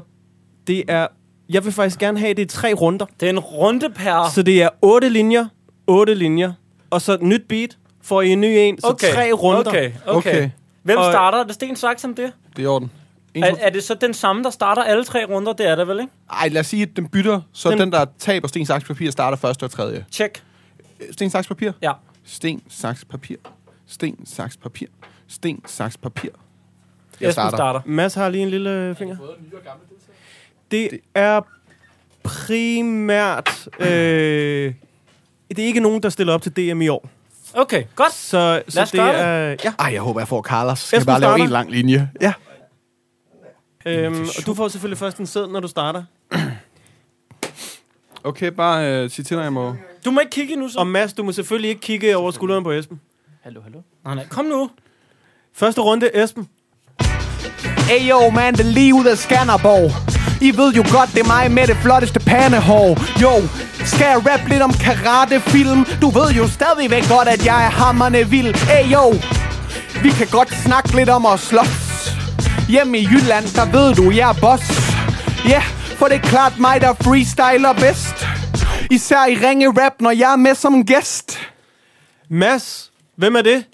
Det er... Jeg vil faktisk gerne have, at det er tre runder.
Det er en runde per...
Så det er otte linjer, otte linjer, og så et nyt beat, får I en ny en, så
Okay,
tre runder.
Okay, okay. okay. Hvem
Og-
starter? Er det Sten sagt som det?
Det er i orden. En,
Er, er det så den samme, der starter alle tre runder? Det er det vel, ikke?
ej, lad os sige, at den bytter, så
Den-
den, der taber sten, saks, papir, starter første og tredje.
Check.
Sten, saks, papir.
Ja.
Sten, saks, papir. Sten, saks, papir. Sten, saks, papir. Jeg
Esben
starter.
starter.
Mads har lige en lille finger. Det er primært... Øh, det er ikke nogen, der stiller op til DM i år.
Okay, godt.
Så, så
os
det
gøre det.
er... Ja.
Ej, jeg håber, jeg får Carlos. Skal jeg bare lave
starter.
en lang linje? Ja.
Øhm, og du får selvfølgelig først en sæd, når du starter.
Okay, bare øh, sig til, når jeg må...
Du må ikke kigge nu, så.
Og Mads, du må selvfølgelig ikke kigge over skulderen på Esben.
Hallo, hallo.
Nej, nej. Kom nu.
Første runde, Esben.
Ey yo, man, det er lige ud af Skanderborg I ved jo godt, det er mig med det flotteste pandehår Jo, skal jeg rap lidt om karatefilm? Du ved jo stadigvæk godt, at jeg er hammerne vild Ey yo, vi kan godt snakke lidt om at slås Hjemme i Jylland, der ved du, jeg er boss Ja, yeah, for det er klart mig, der freestyler bedst Især i ringe rap, når jeg er med som gæst
Mads, hvem er det?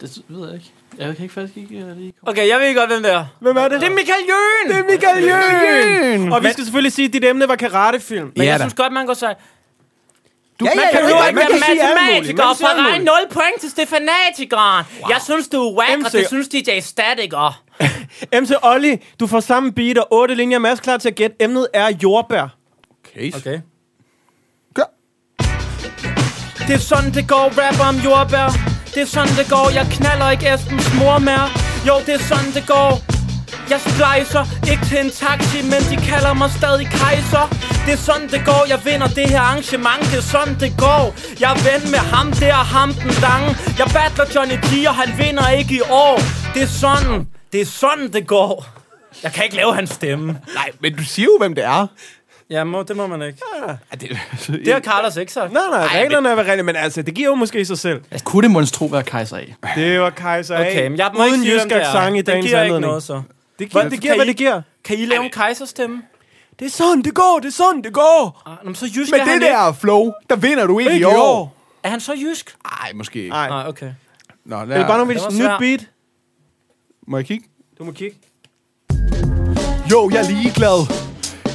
Det ved jeg ikke. Jeg kan ikke faktisk ikke uh, lige komme.
Okay, jeg ved godt, hvem det er.
Hvem er det?
Det er Michael Jøen!
Det er Michael Jøen!
Jøen!
Og vi skal selvfølgelig sige, at dit emne var karatefilm.
Men
Ja
jeg
da.
synes godt, man kan sige...
Du,
Ja,
Man
ja,
kan jo ikke være matematiker og forregne
muligt.
0 point til Stefanatikeren. Wow. Jeg synes, du er whack, og
MC.
det synes DJ Static også.
MC Olli, du får samme beat og otte linjer. Mads klar til at gætte. Emnet er jordbær.
Okay.
Okay.
Gør.
Det er sådan, det går, rapper om jordbær. Det er sådan, det går, jeg knaller ikke Esbens mor mere. Jo, det er sådan, det går. Jeg splicer ikke til en taxi, men de kalder mig stadig kejser. Det er sådan, det går, jeg vinder det her arrangement. Det er sådan, det går. Jeg er ven med ham der, ham den lange. Jeg battler Johnny G, og han vinder ikke i år. Det er sådan, det er sådan, det går. Jeg kan ikke lave hans stemme.
Nej, men du siger jo, hvem det er.
Ja, må, det må man ikke.
Ja, det,
Det har Carlos ikke sagt.
Nej, nej, reglerne er reglerne, men altså, det giver jo måske sig selv.
Kunne det måns tro være kejser af?
Det var kejser A.
Okay, men jeg må
Uden
ikke sige,
jysk
hvem det er.
accent i
Det
dagens
giver ikke
anledning.
noget, så.
Det giver,
Hvad-
det giver
kan
hvad
I-
det giver.
Kan I lave en kejserstemme?
Det er sådan, det går, det er sådan, det går.
Ah, nå, men så jysk
men
er
det
han
der flow, der vinder du ikke,
Ikke
i år.
Er han så jysk?
Nej, måske ikke.
Nej,
Nej, okay.
Nå,
det er bare
var
nyt beat.
Må jeg kigge?
Du må kigge.
Jo, jeg er ligeglad.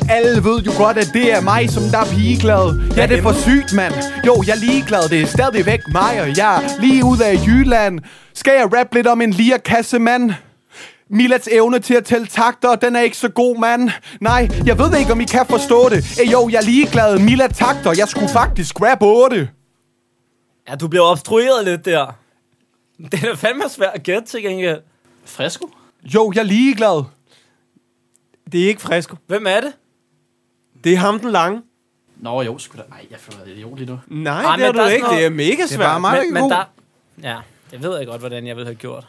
Alle ved jo godt, at det er mig, som der er pigeglad. Ja, det er for sygt, mand. Jo, jeg er ligeglad. Det er stadigvæk mig, og jeg er lige ud af Jylland. Skal jeg rappe lidt om en lierkasse, mand? Milats evne til at tælle takter, den er ikke så god, mand. Nej, jeg ved ikke, om I kan forstå det. Ey, jo, jeg er ligeglad. Milat takter, jeg skulle faktisk rap 8.
Ja, du blev obstrueret lidt der. Det er fandme svært at gætte til gengæld.
Fresco?
Jo, jeg er ligeglad.
Det er ikke Fresco.
Hvem er det?
Det er ham den lange.
Nå jo, sgu da. Nej, jeg føler det idiot lige nu.
Nej,
Ej,
det
men
er
der
du
er
ikke.
sådan
Det er
noget-
mega
Det er
svært.
bare meget
Men, men
god.
der... Ja, det ved jeg godt, hvordan jeg ville have gjort.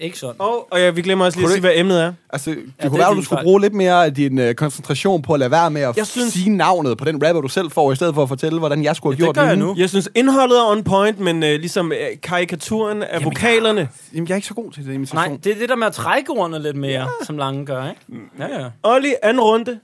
Ikke sådan.
Og, og ja, vi glemmer også lige
Kunne
at sige, hvad emnet er.
Altså, det
Ja,
kunne
det er
være, at du skulle
fejl.
bruge lidt mere af din uh, koncentration på at lade være med at
Jeg synes-
sige navnet på den rapper, du selv får, i stedet for at fortælle, hvordan jeg skulle have
Det
gjort
gør jeg
mine.
nu.
Jeg synes, indholdet er on point, men øh, ligesom øh, karikaturen af vokalerne.
Jamen, jeg er ikke så god til det imitation.
Nej, det er det der med at trække ordene lidt mere, som Lange gør, ikke? Ja, ja.
Olli, anden runde.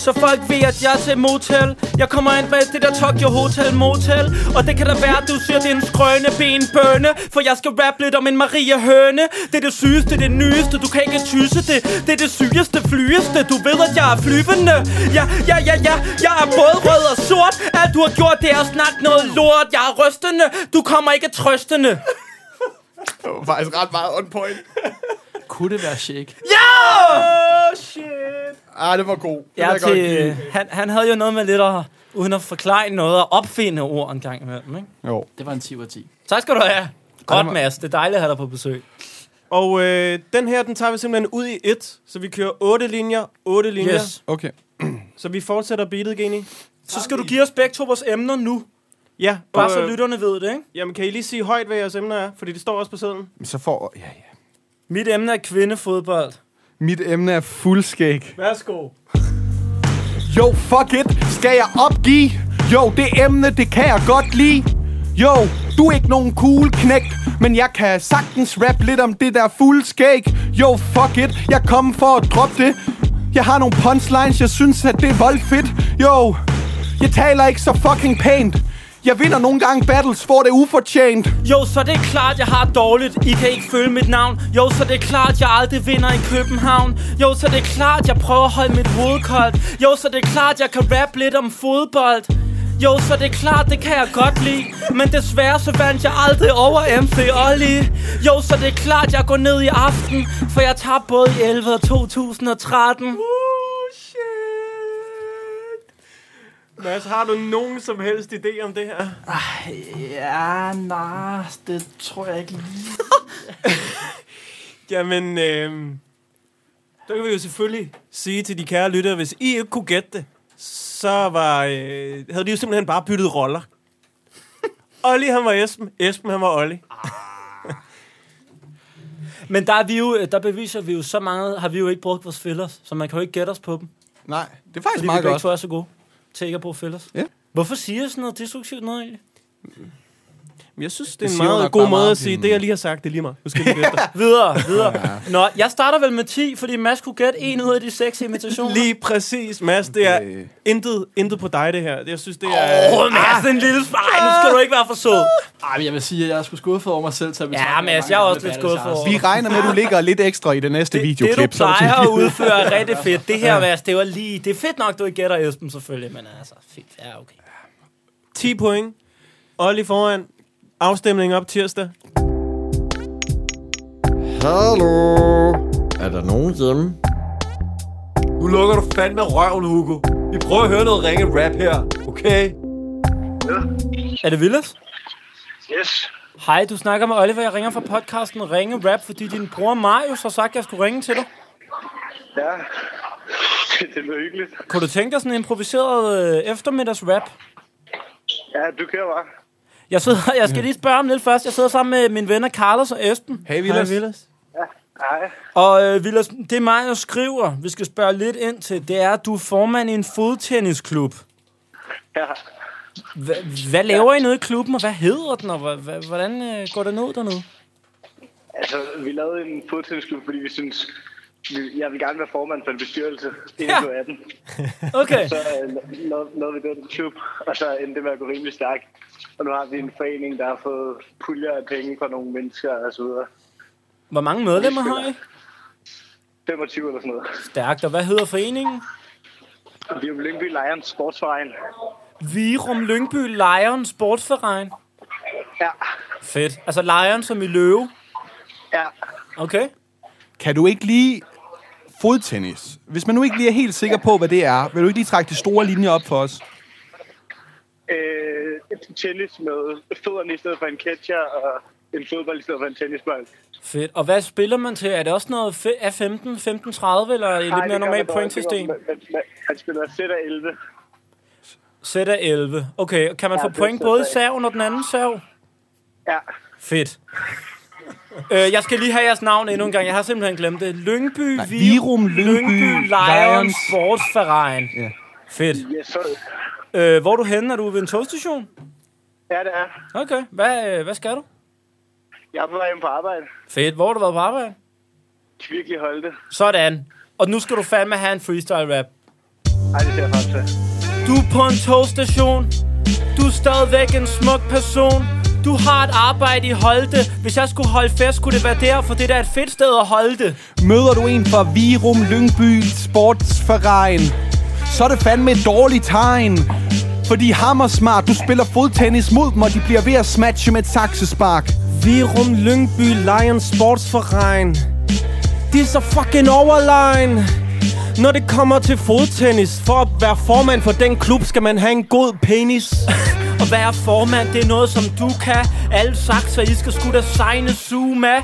Så folk ved, at jeg er til motel. Jeg kommer ind med det der Tokyo Hotel Motel. Og det kan da være, at du siger, det er en skrøne benbønne For jeg skal rappe lidt om en Maria Høne. Det er det sygeste, det nyeste, du kan ikke tysse det. Det er det sygeste, flyeste, du ved, at jeg er flyvende. Ja, ja, ja, ja, jeg er både rød og sort. Alt du har gjort, det er at snakke noget lort. Jeg er rystende, du kommer ikke trøstende.
Det var faktisk ret meget on point.
Kunne det være shake?
Oh, shit.
Ah, det var god. Det
Ja,
jeg godt
til,
give.
han, han havde jo noget med lidt at, uden at forklare noget, at opfinde ord en gang imellem, ikke?
Jo.
Det var en 10 ud af 10.
Tak skal du have. Godt,
var-
Mads. Det er dejligt at have dig på besøg.
Og øh, den her, den tager vi simpelthen ud i et. Så vi kører otte linjer, otte linjer.
Yes.
Okay.
Så vi fortsætter beatet, Geni.
Så skal du give os begge to vores emner nu.
Ja,
Bare så
øh,
lytterne ved det, ikke?
Jamen, kan I lige sige højt, hvad jeres emner er? Fordi det står også på sedlen.
Men Så får... Ja, ja.
Mit emne er kvindefodbold.
Mit emne er fuldskæg.
Værsgo.
Jo, fuck it. Skal jeg opgive? Jo, det emne, det kan jeg godt lide. Jo, du er ikke nogen cool knægt, men jeg kan sagtens rap lidt om det der fuld skæg. Jo, fuck it. Jeg kom for at droppe det. Jeg har nogle punchlines, jeg synes, at det er voldfedt. Jo, jeg taler ikke så fucking pænt. Jeg vinder nogle gange battles, hvor det er ufortjent.
Jo, så det er klart, jeg har dårligt. I kan ikke følge mit navn. Jo, så det er klart, jeg aldrig vinder i København. Jo, så det er klart, jeg prøver at holde mit hoved koldt. Jo, så det er klart, jeg kan rappe lidt om fodbold. Jo, så det er klart, det kan jeg godt lide. Men desværre så vandt jeg aldrig over MC Olli. Jo, så det er klart, jeg går ned i aften. For jeg tager både i 11 og 2013.
Uh, Mads, har du nogen som helst idé om det her?
Ja, nej, det tror jeg ikke lige.
Jamen, øh, der kan vi jo selvfølgelig sige til de kære lyttere, hvis I ikke kunne gætte det, så var, øh, havde de jo simpelthen bare byttet roller. Olli, han var Esben. Esben, han var Olli.
Men der, er vi jo, der beviser vi jo så meget, har vi jo ikke brugt vores fillers, så man kan jo ikke gætte os på dem.
Nej, det er faktisk
Fordi
meget
vi begge
godt.
to er så gode til ikke at bruge fillers.
Ja.
Hvorfor siger jeg sådan noget destruktivt noget egentlig?
Jeg synes, det
Det
er en
jo
meget god måde at sige, det jeg lige har sagt, det er lige mig. Nu skal vi.
Videre, videre. Nå, jeg starter vel med 10, fordi Mads kunne gætte en ud af de seks imitationer.
Lige præcis, Mads. Det er
Øh.
intet, intet på dig, det her. Jeg synes, det er...
Åh, oh, Mads, en lille... Ej, nu skal du ikke være for sød.
Ej, men jeg vil sige, at jeg er sgu skuffet over mig selv. Til at
Ja, Mads, jeg er også lidt skuffet over.
Vi regner med, at du ligger lidt ekstra i det næste
Det, det,
videoklip.
du
så er
plejer at udføre, er rigtig fedt. Det her, Mads, det var lige... Det er fedt nok, du ikke gætter Esben, selvfølgelig, men altså, fint. Ja, okay.
10 point. Olli foran. Afstemning op tirsdag.
Hallo? Er der nogen hjemme?
Nu lukker du fandme røven, Hugo. Vi prøver at høre noget ringe rap her, okay?
Er det Villas?
Yes.
Hej, du snakker med Oliver. Jeg ringer fra podcasten Ringe Rap, fordi din bror Marius har sagt, at jeg skulle ringe til dig.
Ja. Det, det lyder hyggeligt.
Kunne du tænke dig sådan en improviseret øh, eftermiddags rap?
Ja, du kører bare.
Jeg, sidder, jeg skal lige spørge om lidt først. Jeg sidder sammen med mine venner Carlos og Esben.
Hey, Vilas.
Hej, Vilas.
Hej.
Og øh, Vilas, det Marius skriver, vi skal spørge lidt ind til, det er, at du er formand i en fodtennisklub.
Ja.
Hva- hvad laver I nede i klubben, og hvad hedder den, og hvordan øh, går det ned dernede?
Altså, vi lavede en fodtennisklub, fordi vi synes, jeg vil gerne være formand for en bestyrelse, inden
Ja.
jeg blev 18.
Okay.
Så øh, lavede, lavede vi den klub, og så endte det med at gå rimelig stærkt. Og nu har vi en forening, der har fået puljer af penge fra nogle mennesker og så videre.
Hvor mange medlemmer har I?
25 eller sådan noget.
Stærkt, og hvad hedder foreningen?
Vi er jo Lyngby Lions Sportsverein.
Virum Lyngby Lion Sportsverein.
Ja.
Fedt. Altså Lion som i løve.
Ja.
Okay.
Kan du ikke lige fodtennis? Hvis man nu ikke lige er helt sikker på, hvad det er, vil du ikke lige trække de store linjer op for os?
Øh, et tennis med fødderne i stedet for en catcher, og en fodbold i stedet for en tennisbold.
Fedt. Og hvad spiller man til? Er det også noget af 15, 15, 30, eller er det lidt mere normalt pointsystem?
Han spiller sæt af 11.
Sæt af 11. Okay, kan man
Ja,
få point både i serven og den anden serv?
Ja.
Fedt. Øh, jeg skal lige have jeres navn endnu en gang. Jeg har simpelthen glemt det. Lyngby,
Nej, Virum Lyngby
Lions
Lions.
Sportsverein.
Ja.
Fedt.
Yes, sir.
Øh, hvor er du henne? Er du ved en togstation?
Ja, det er.
Okay. Hvad, øh, hvad skal du?
Jeg er på vej hjem på arbejde.
Fedt. Hvor har du været på arbejde?
Virkelig holde det.
Sådan. Og nu skal du fandme have en freestyle rap.
Ej, det ser jeg frem til.
Du er på en togstation. Du er stadigvæk en smuk person. Du har et arbejde i Holte. Hvis jeg skulle holde fest, skulle det være der, for det er da et fedt sted at holde det.
Møder du en fra Virum Lyngby Sportsverein, så er det fandme et dårligt tegn. Fordi hammer smart, du spiller fodtennis mod dem, og de bliver ved at smatche med et saksespark.
Virum Lyngby Lions Sportsverein. De er så fucking overline. Når det kommer til fodtennis, for at være formand for den klub, skal man have en god penis.
Og være formand, det er noget, som du kan. Alle sagt, så I skal sgu da signe suge med.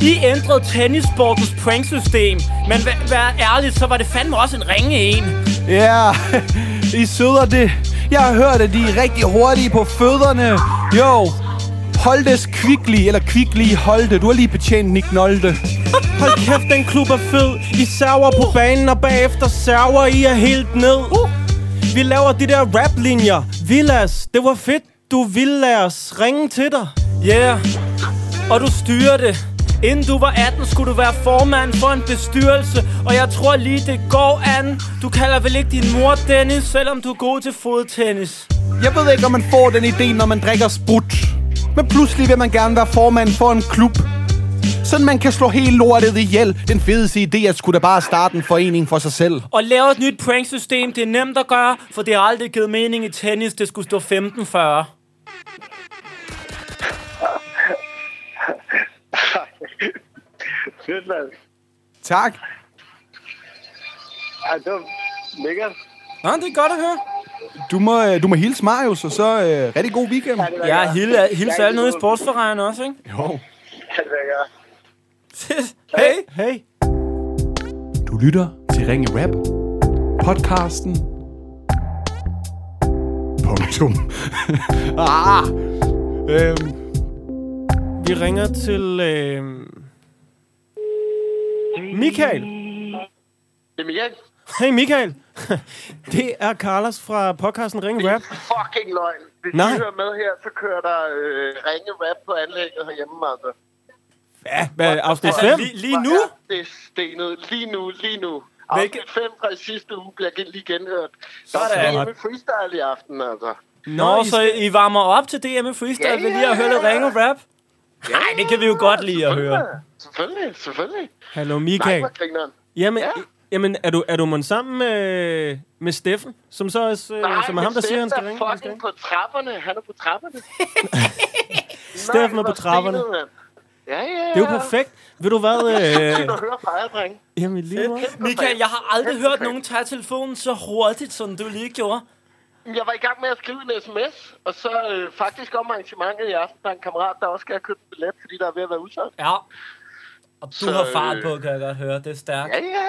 I ændrede tennissportens pointsystem. Men vær, vær ærligt, så var det fandme også en ringe en.
Ja, I søder det. Jeg har hørt, at de er rigtig hurtige på fødderne. Jo, Holdes Kvickly, eller Kvickly Holte. Du har lige betjent Nick Nolte.
Hold kæft, den klub er fed. I server på banen, og bagefter server I er helt ned. Vi laver de der rap-linjer. Villas, det var fedt, du ville lade os ringe til dig.
Yeah, og du styrer det. Inden du var 18, skulle du være formand for en bestyrelse Og jeg tror lige, det går an Du kalder vel ikke din mor Dennis, selvom du er god til fodtennis
Jeg ved ikke, om man får den idé, når man drikker sprut. Men pludselig vil man gerne være formand for en klub. Sådan man kan slå helt lortet ihjel. Den fedeste idé er skulle da bare starte en forening for sig selv.
Og lave et nyt pranksystem, det er nemt at gøre For det har aldrig givet mening i tennis, det skulle stå 15-40
Fedt, mand.
Tak.
Ej, det var lækkert.
Nå, det er godt at høre.
Du må, øh, du må hilse Marius, og så øh, rigtig god weekend.
Ja, hilse, alle nede i sportsforrejen også, ikke?
Jo.
Ja, det er godt.
Hey.
Hey.
Du lytter til Ringe Rap. Podcasten. Punktum.
ah.
Øhm, vi ringer til øh, Michael.
Det er Michael.
Hey Michael. det er Carlos fra podcasten Ring Rap.
Fucking løgn. Hvis
Nej.
I hører med her, så kører der øh, ringe rap på anlægget herhjemme, altså.
Ja, hvad, afsnit
Altså,
5?
lige, lige nu?
Ja, det er stenet. Lige nu, lige nu. Afsnit 5 fra i sidste uge bliver lige genhørt. Der er
Sådan.
hjemme freestyle i aften, altså.
Nå, så I varmer op til DM Freestyle
Ja,
ved lige at høre lidt
ja, ja.
ringe rap? Nej, det kan vi jo godt lide at høre.
Selvfølgelig, selvfølgelig.
Hallo
Nej, hvor grineren.
Jamen,
Ja.
jamen er du, er du mon sammen med, med Steffen? Som så også, øh,
Nej,
som er ham, der siger, han skal ringe?
er
han skal
fucking på trapperne. Han er på trapperne.
Steffen er
Nej,
på trapperne.
stenet. Ja, ja, ja.
Det er jo perfekt. Ved du hvad?
Øh.
Øh,
Du hører fejre, dreng.
jamen lige.
Michael, jeg har aldrig hørt nogen tage telefonen så hurtigt, som du lige gjorde.
Jeg var i gang med at skrive en sms, og så øh, faktisk om arrangementet i aften, der er en kammerat, der også skal have købt en billet, fordi der er ved at være udsolgt.
Ja. Og du
Så,
har fart
øh,
på, kan jeg godt høre. Det er stærkt.
Ja, ja,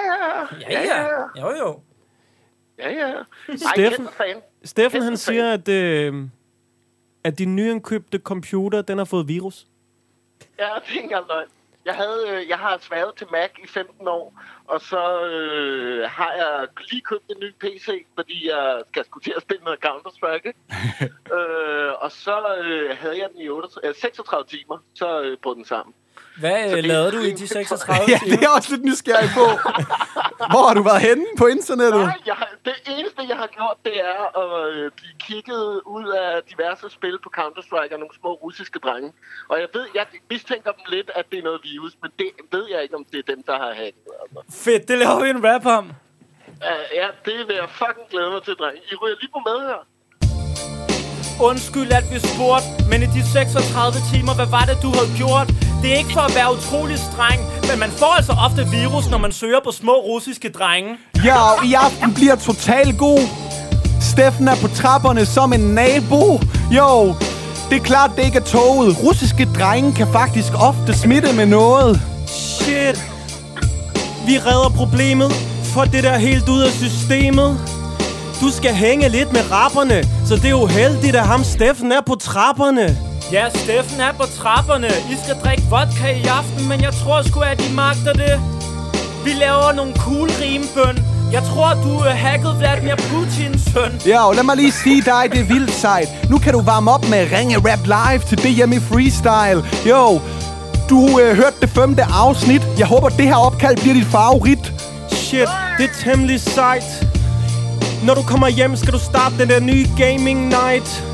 ja.
Ja, ja. Jo, jo.
Ja, ja.
Steffen. Steffen han siger, at, øh, at din nyindkøbte computer, den har fået virus.
Ja, det er ikke løgn. Jeg, havde, øh, jeg har sværet til Mac i 15 år, og så øh, har jeg lige købt en ny PC, fordi jeg skal skulle til at spille noget Counter-Strike. øh, og så øh, havde jeg den i 8, øh, 36 timer, så øh, brød den sammen.
Hvad
Så
øh,
det-
lavede du i de 36
Ja, det er
timer?
jeg også lidt nysgerrig på. Hvor har du været henne på internettet?
Nej, jeg, det eneste, jeg har gjort, det er at øh, blive kigget ud af diverse spil på Counter-Strike af nogle små russiske drenge. Og jeg ved, jeg mistænker dem lidt, at det er noget virus, men det ved jeg ikke, om det er dem, der har hacket. Altså.
Fedt, det laver vi en rap om.
Uh, ja, det vil jeg fucking glæde mig til, dreng. I ryger lige på med her.
Undskyld, at vi spurgte, men i de 36 timer, hvad var det, du havde gjort? Det er ikke for at være utrolig streng, men man får altså ofte virus, når man søger på små russiske drenge.
Ja, og i aften bliver total god. Steffen er på trapperne som en nabo. Jo, det er klart, det ikke er toget. Russiske drenge kan faktisk ofte smitte med noget.
Shit. Vi redder problemet. Få det der helt ud af systemet. Du skal hænge lidt med rapperne, så det er jo heldigt, at ham Steffen er på trapperne.
Ja, Steffen er på trapperne. I skal drikke vodka i aften, men jeg tror sgu, at I magter det. Vi laver nogle cool rimbøn. Jeg tror, du uh, hackede Vladimir Putins søn.
Ja, og lad mig lige sige dig, det er vildt sejt. Nu kan du varme op med Ringe Rap Live til DM i Freestyle. Jo, du øh, hørte det femte afsnit. Jeg håber, det her opkald bliver dit favorit.
Shit, det er temmelig sejt. Når du kommer hjem, skal du starte den der nye gaming night.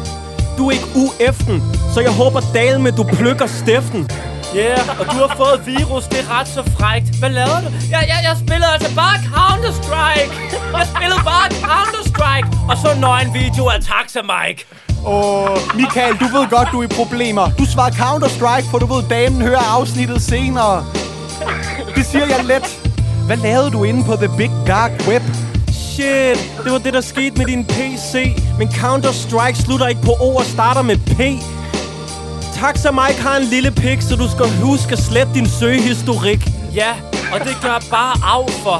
Du er ikke UF'en, så jeg håber dal med, du plukker Steffen.
Ja, yeah, og du har fået virus, det er ret så frægt. Hvad lavede du? Jeg, jeg, jeg spillede altså bare Counter-Strike. Jeg spillede bare Counter-Strike. Og så nøgen video af Taxa Mike.
Åh, Michael, du ved godt, du er i problemer. Du svarer Counter-Strike, for du ved, damen hører afsnittet senere. Det siger jeg let. Hvad lavede du inde på The Big Dark Web?
Shit, det var det, der skete med din PC. Men Counter-Strike slutter ikke på O og starter med P. Taxa Mike har en lille pik, så du skal huske at slette din søgehistorik.
Ja, og det gør bare af for.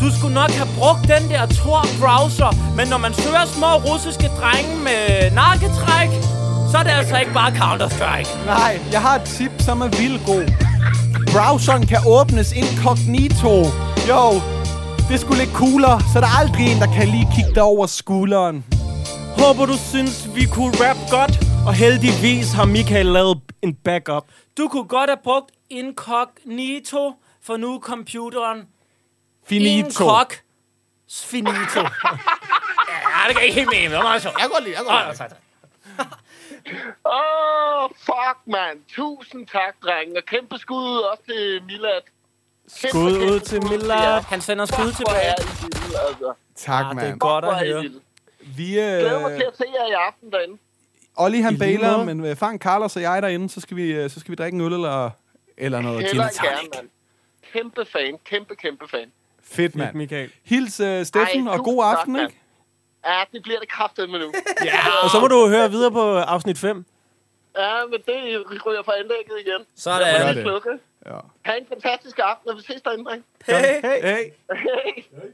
Du skulle nok have brugt den der Tor-browser, men når man søger små russiske drenge med nakketræk, så er det altså ikke bare Counter-Strike.
Nej, jeg har et tip, som er vildt god.
Browseren kan åbnes incognito. Jo, det skulle lidt coolere, så der er aldrig en, der kan lige kigge dig over skulderen.
Håber du synes, vi kunne rap godt, og heldigvis har Michael lavet en backup.
Du kunne godt have brugt incognito, for nu er computeren
Finito.
Inkog finito. ja, det kan ikke helt mene. Det var meget sjovt.
Jeg godt lide, jeg godt lide.
Åh, oh, fuck, mand. Tusind tak, drenge. Og kæmpe skud også til Milad. Kæmpe,
Skud
kæmpe
ud til Millard.
Han sender skud
Fuck, hvor
tilbage.
er I vilde, altså.
Tak,
Ah, det
mand.
er godt at høre.
Vi,
Glæder mig
øh,
til at se jer i aften derinde.
Olli han bailer, men øh, fang Carlos og jeg derinde, så skal vi, øh, så skal vi drikke en øl eller, eller noget gin
Heller end gerne, mand. Kæmpe fan. Kæmpe, kæmpe fan.
Fedt, mand.
Michael.
Hils uh, Steffen,
Ej,
og god aften,
tak,
ikke?
Ja, det bliver det kraftet med nu.
Og så må du høre videre på afsnit 5.
Ja, men det ryger fra anlægget igen.
Sådan.
Lige
det.
slukke.
Ja.
Ha' en fantastisk aften, og vi ses derinde, dreng.
Hey.
Hey.
Hey.
Hey.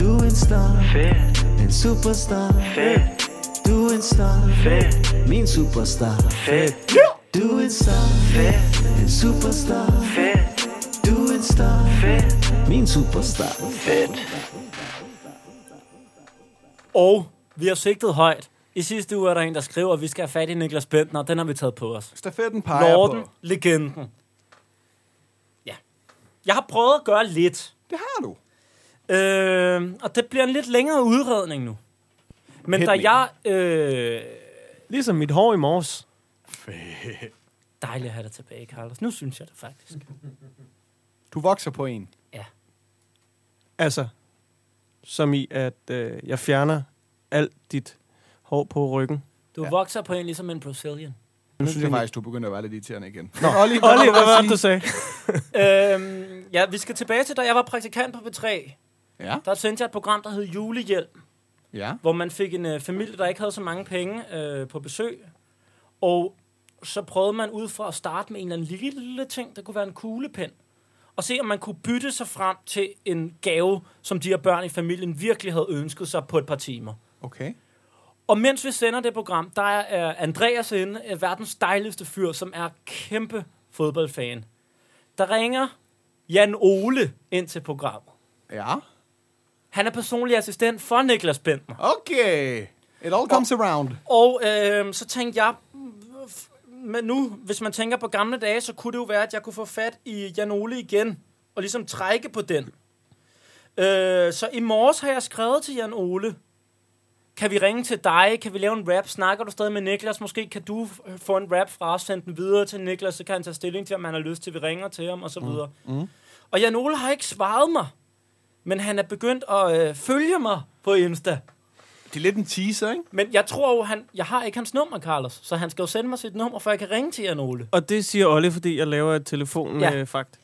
Du er en star. Fedt. En superstar. Fedt. Du er en star. Fedt. Min superstar. Fedt. Du er en star. Fedt. En superstar. Fedt. Du er en star. Fedt. Min superstar. Fedt.
Og vi har sigtet højt. I sidste uge er der en, der skriver, at vi skal have fat i Niklas Bentner. Den har vi taget på os.
Stafetten peger
Lorden,
på.
legenden. Ja. Jeg har prøvet at gøre lidt.
Det har du.
Øh, og det bliver en lidt længere udredning nu. Men
Hit
da
me.
jeg... Øh,
Ligesom mit hår i morges.
dejligt at have dig tilbage, Carlos. Nu synes jeg det faktisk.
Du vokser på en.
Altså, som i, at øh, jeg fjerner alt dit hår på ryggen.
Du ja. vokser på en ligesom en Brazilian.
Nu synes jeg faktisk, du begynder at være lidt irriterende igen.
Nå,
Olli,
hvad var det, du sagde?
øhm, ja, vi skal tilbage til, da jeg var praktikant på B3.
Ja.
Der sendte jeg et program, der hed Julehjælp.
Ja.
hvor man fik en øh, familie, der ikke havde så mange penge øh, på besøg. Og så prøvede man ud fra at starte med en eller anden lille, lille ting, der kunne være en kuglepen. Og se, om man kunne bytte sig frem til en gave, som de her børn i familien virkelig havde ønsket sig på et par timer.
Okay.
Og mens vi sender det program, der er Andreas inde, øh, verdens dejligste fyr, som er kæmpe fodboldfan. Der ringer Jan Ole ind til programmet.
Ja.
Han er personlig assistent for Niklas Bentner.
Okay. It all comes around.
Og øh, så tænkte jeg, men nu, hvis man tænker på gamle dage, så kunne det jo være, at jeg kunne få fat i Jan Ole igen, og ligesom trække på den. Øh, så i morges har jeg skrevet til Jan Ole, kan vi ringe til dig? Kan vi lave en rap? Snakker du stadig med Niklas? Måske kan du f- få en rap fra os, sende den videre til Niklas, så kan han tage stilling til, om han har lyst til, at vi ringer til ham, og så videre.
Mm.
Og Jan Ole har ikke svaret mig, men han er begyndt at øh, følge mig på Insta.
Det er lidt en teaser, ikke?
Men jeg tror jo, han, jeg har ikke hans nummer, Carlos. Så han skal jo sende mig sit nummer, for jeg kan ringe til Jan Ole.
Og det siger Olle, fordi jeg laver et telefon
Ja.
med fakt.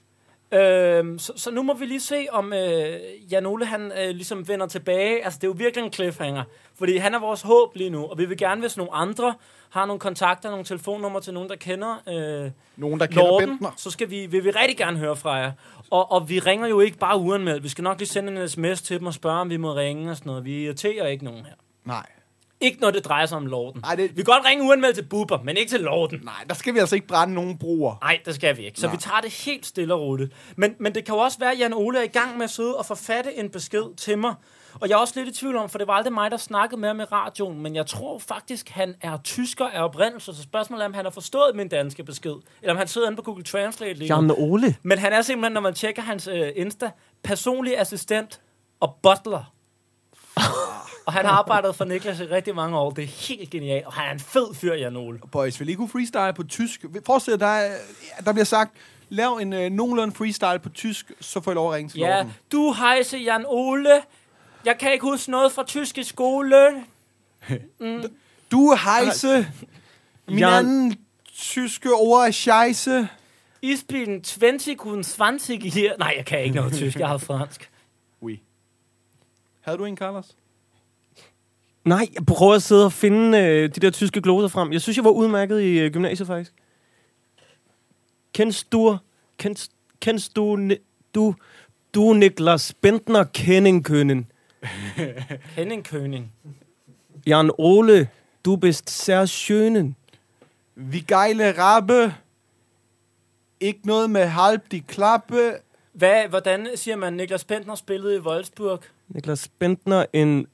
Øhm, så, så nu må vi lige se, om øh, Jan Ole han øh, ligesom vender tilbage. Altså, det er jo virkelig en cliffhanger. Fordi han er vores håb lige nu, og vi vil gerne, hvis nogle andre har nogle kontakter, nogle telefonnumre til nogen, der kender øh,
Nogen, der kender
Lorden,
Bentner.
så skal vi, vil vi rigtig gerne høre fra jer. Og, og vi ringer jo ikke bare uanmeldt. Vi skal nok lige sende en sms til dem og spørge, om vi må ringe og sådan noget. Vi irriterer ikke nogen her.
Nej.
Ikke når det drejer sig om Lorden.
Nej, det...
Vi kan godt ringe uanmeldt til Bubber, men ikke til Lorden.
Nej, der skal vi altså ikke brænde nogen broer.
Nej, det skal vi ikke. Så
Nej.
vi tager det helt stille og roligt. Men, men det kan jo også være, at Jan Ole er i gang med at sidde og forfatte en besked til mig. Og jeg er også lidt i tvivl om, for det var aldrig mig, der snakkede med ham i radioen, men jeg tror faktisk, han er tysker af oprindelse, så spørgsmålet er, om han har forstået min danske besked, eller om han sidder inde på Google Translate lige.
Jan Ole.
Men han er simpelthen, når man tjekker hans øh, Insta, personlig assistent og butler. Og han har arbejdet for Niklas i rigtig mange år. Det er helt genialt, og han er en fed fyr, Jan Ole.
Boys, vil I kunne freestyle på tysk? Forestil dig, der, er- der bliver sagt, lav en øh, nogenlunde freestyle på tysk, så får I lov at ringe til
Ja,
Lorden.
du hejse Jan Ole. Jeg kan ikke huske noget fra tysk i skole. Mm.
Du hejse. Min
Jan-
anden tyske ord er scheisse.
Isbilen 20 kun 20 her. Nej, jeg kan ikke noget tysk. Jeg har fransk.
Oui. Havde du en, Carlos?
Nej, jeg prøver at sidde og finde øh, de der tyske gloser frem. Jeg synes, jeg var udmærket i øh, gymnasiet, faktisk. Kennst du, kennst, kennst du, du, du Niklas Bentner kennen können?
Henning König.
Jan Ole, du bist sehr schönen.
Vi gejle rabbe. Ikke noget med halv de klappe.
Hvad, hvordan siger man, Niklas Bentner spillede i Wolfsburg?
Niklas Bentner in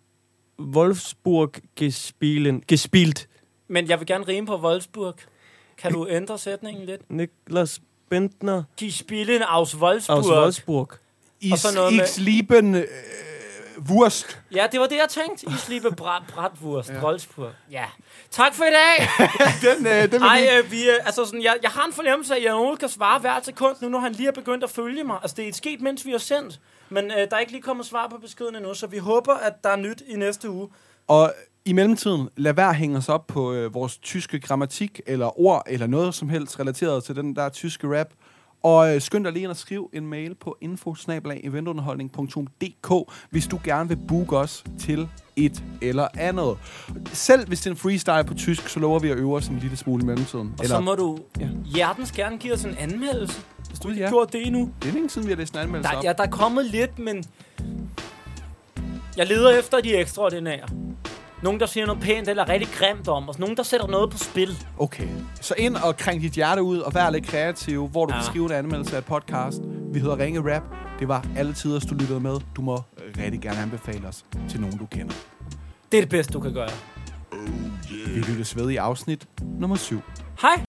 Wolfsburg gespielen, gespielt.
Men jeg vil gerne rime på Wolfsburg. Kan du ændre sætningen lidt?
Niklas Bentner
De spielen aus Wolfsburg.
aus Wolfsburg.
Og så
Is,
noget med-
lieben øh, Wurst.
Ja, det var det, jeg tænkte. I slippe brat, bratwurst, ja. Wolfsburg. Ja. Tak for i dag.
den, øh, den
Ej,
vi-
øh, vi, øh, altså sådan, jeg, jeg har en fornemmelse af, at jeg kan svare hver sekund nu, når han lige er begyndt at følge mig. Altså, det er sket, mens vi har sendt. Men øh, der er ikke lige kommet svar på beskeden endnu, så vi håber, at der er nyt i næste uge.
Og i mellemtiden, lad være hænge os op på øh, vores tyske grammatik, eller ord, eller noget som helst relateret til den der tyske rap. Og øh, skynd dig lige ind og skriv en mail på info-eventunderholdning.dk, hvis du gerne vil booke os til et eller andet. Selv hvis det er en freestyle på tysk, så lover vi at øve os en lille smule i mellemtiden.
Og så må du ja. hjertens gerne give os en anmeldelse, hvis du ikke har gjort det endnu.
Det er længe siden, vi har læst en anmeldelse
Der,
op.
ja, der er kommet lidt, men jeg leder efter de ekstraordinære. Nogen, der siger noget pænt eller rigtig grimt om os. Nogen, der sætter noget på spil.
Okay. Så ind og kring dit hjerte ud, og vær lidt kreativ, hvor du
Ja.
ja. kan skrive en anmeldelse af et podcast. Vi hedder Ringe Rap. Det var alle tider, du lyttede med. Du må rigtig gerne anbefale os til nogen, du kender.
Det er det bedste, du kan gøre.
Vi lyttes ved i afsnit nummer 7.
Hej!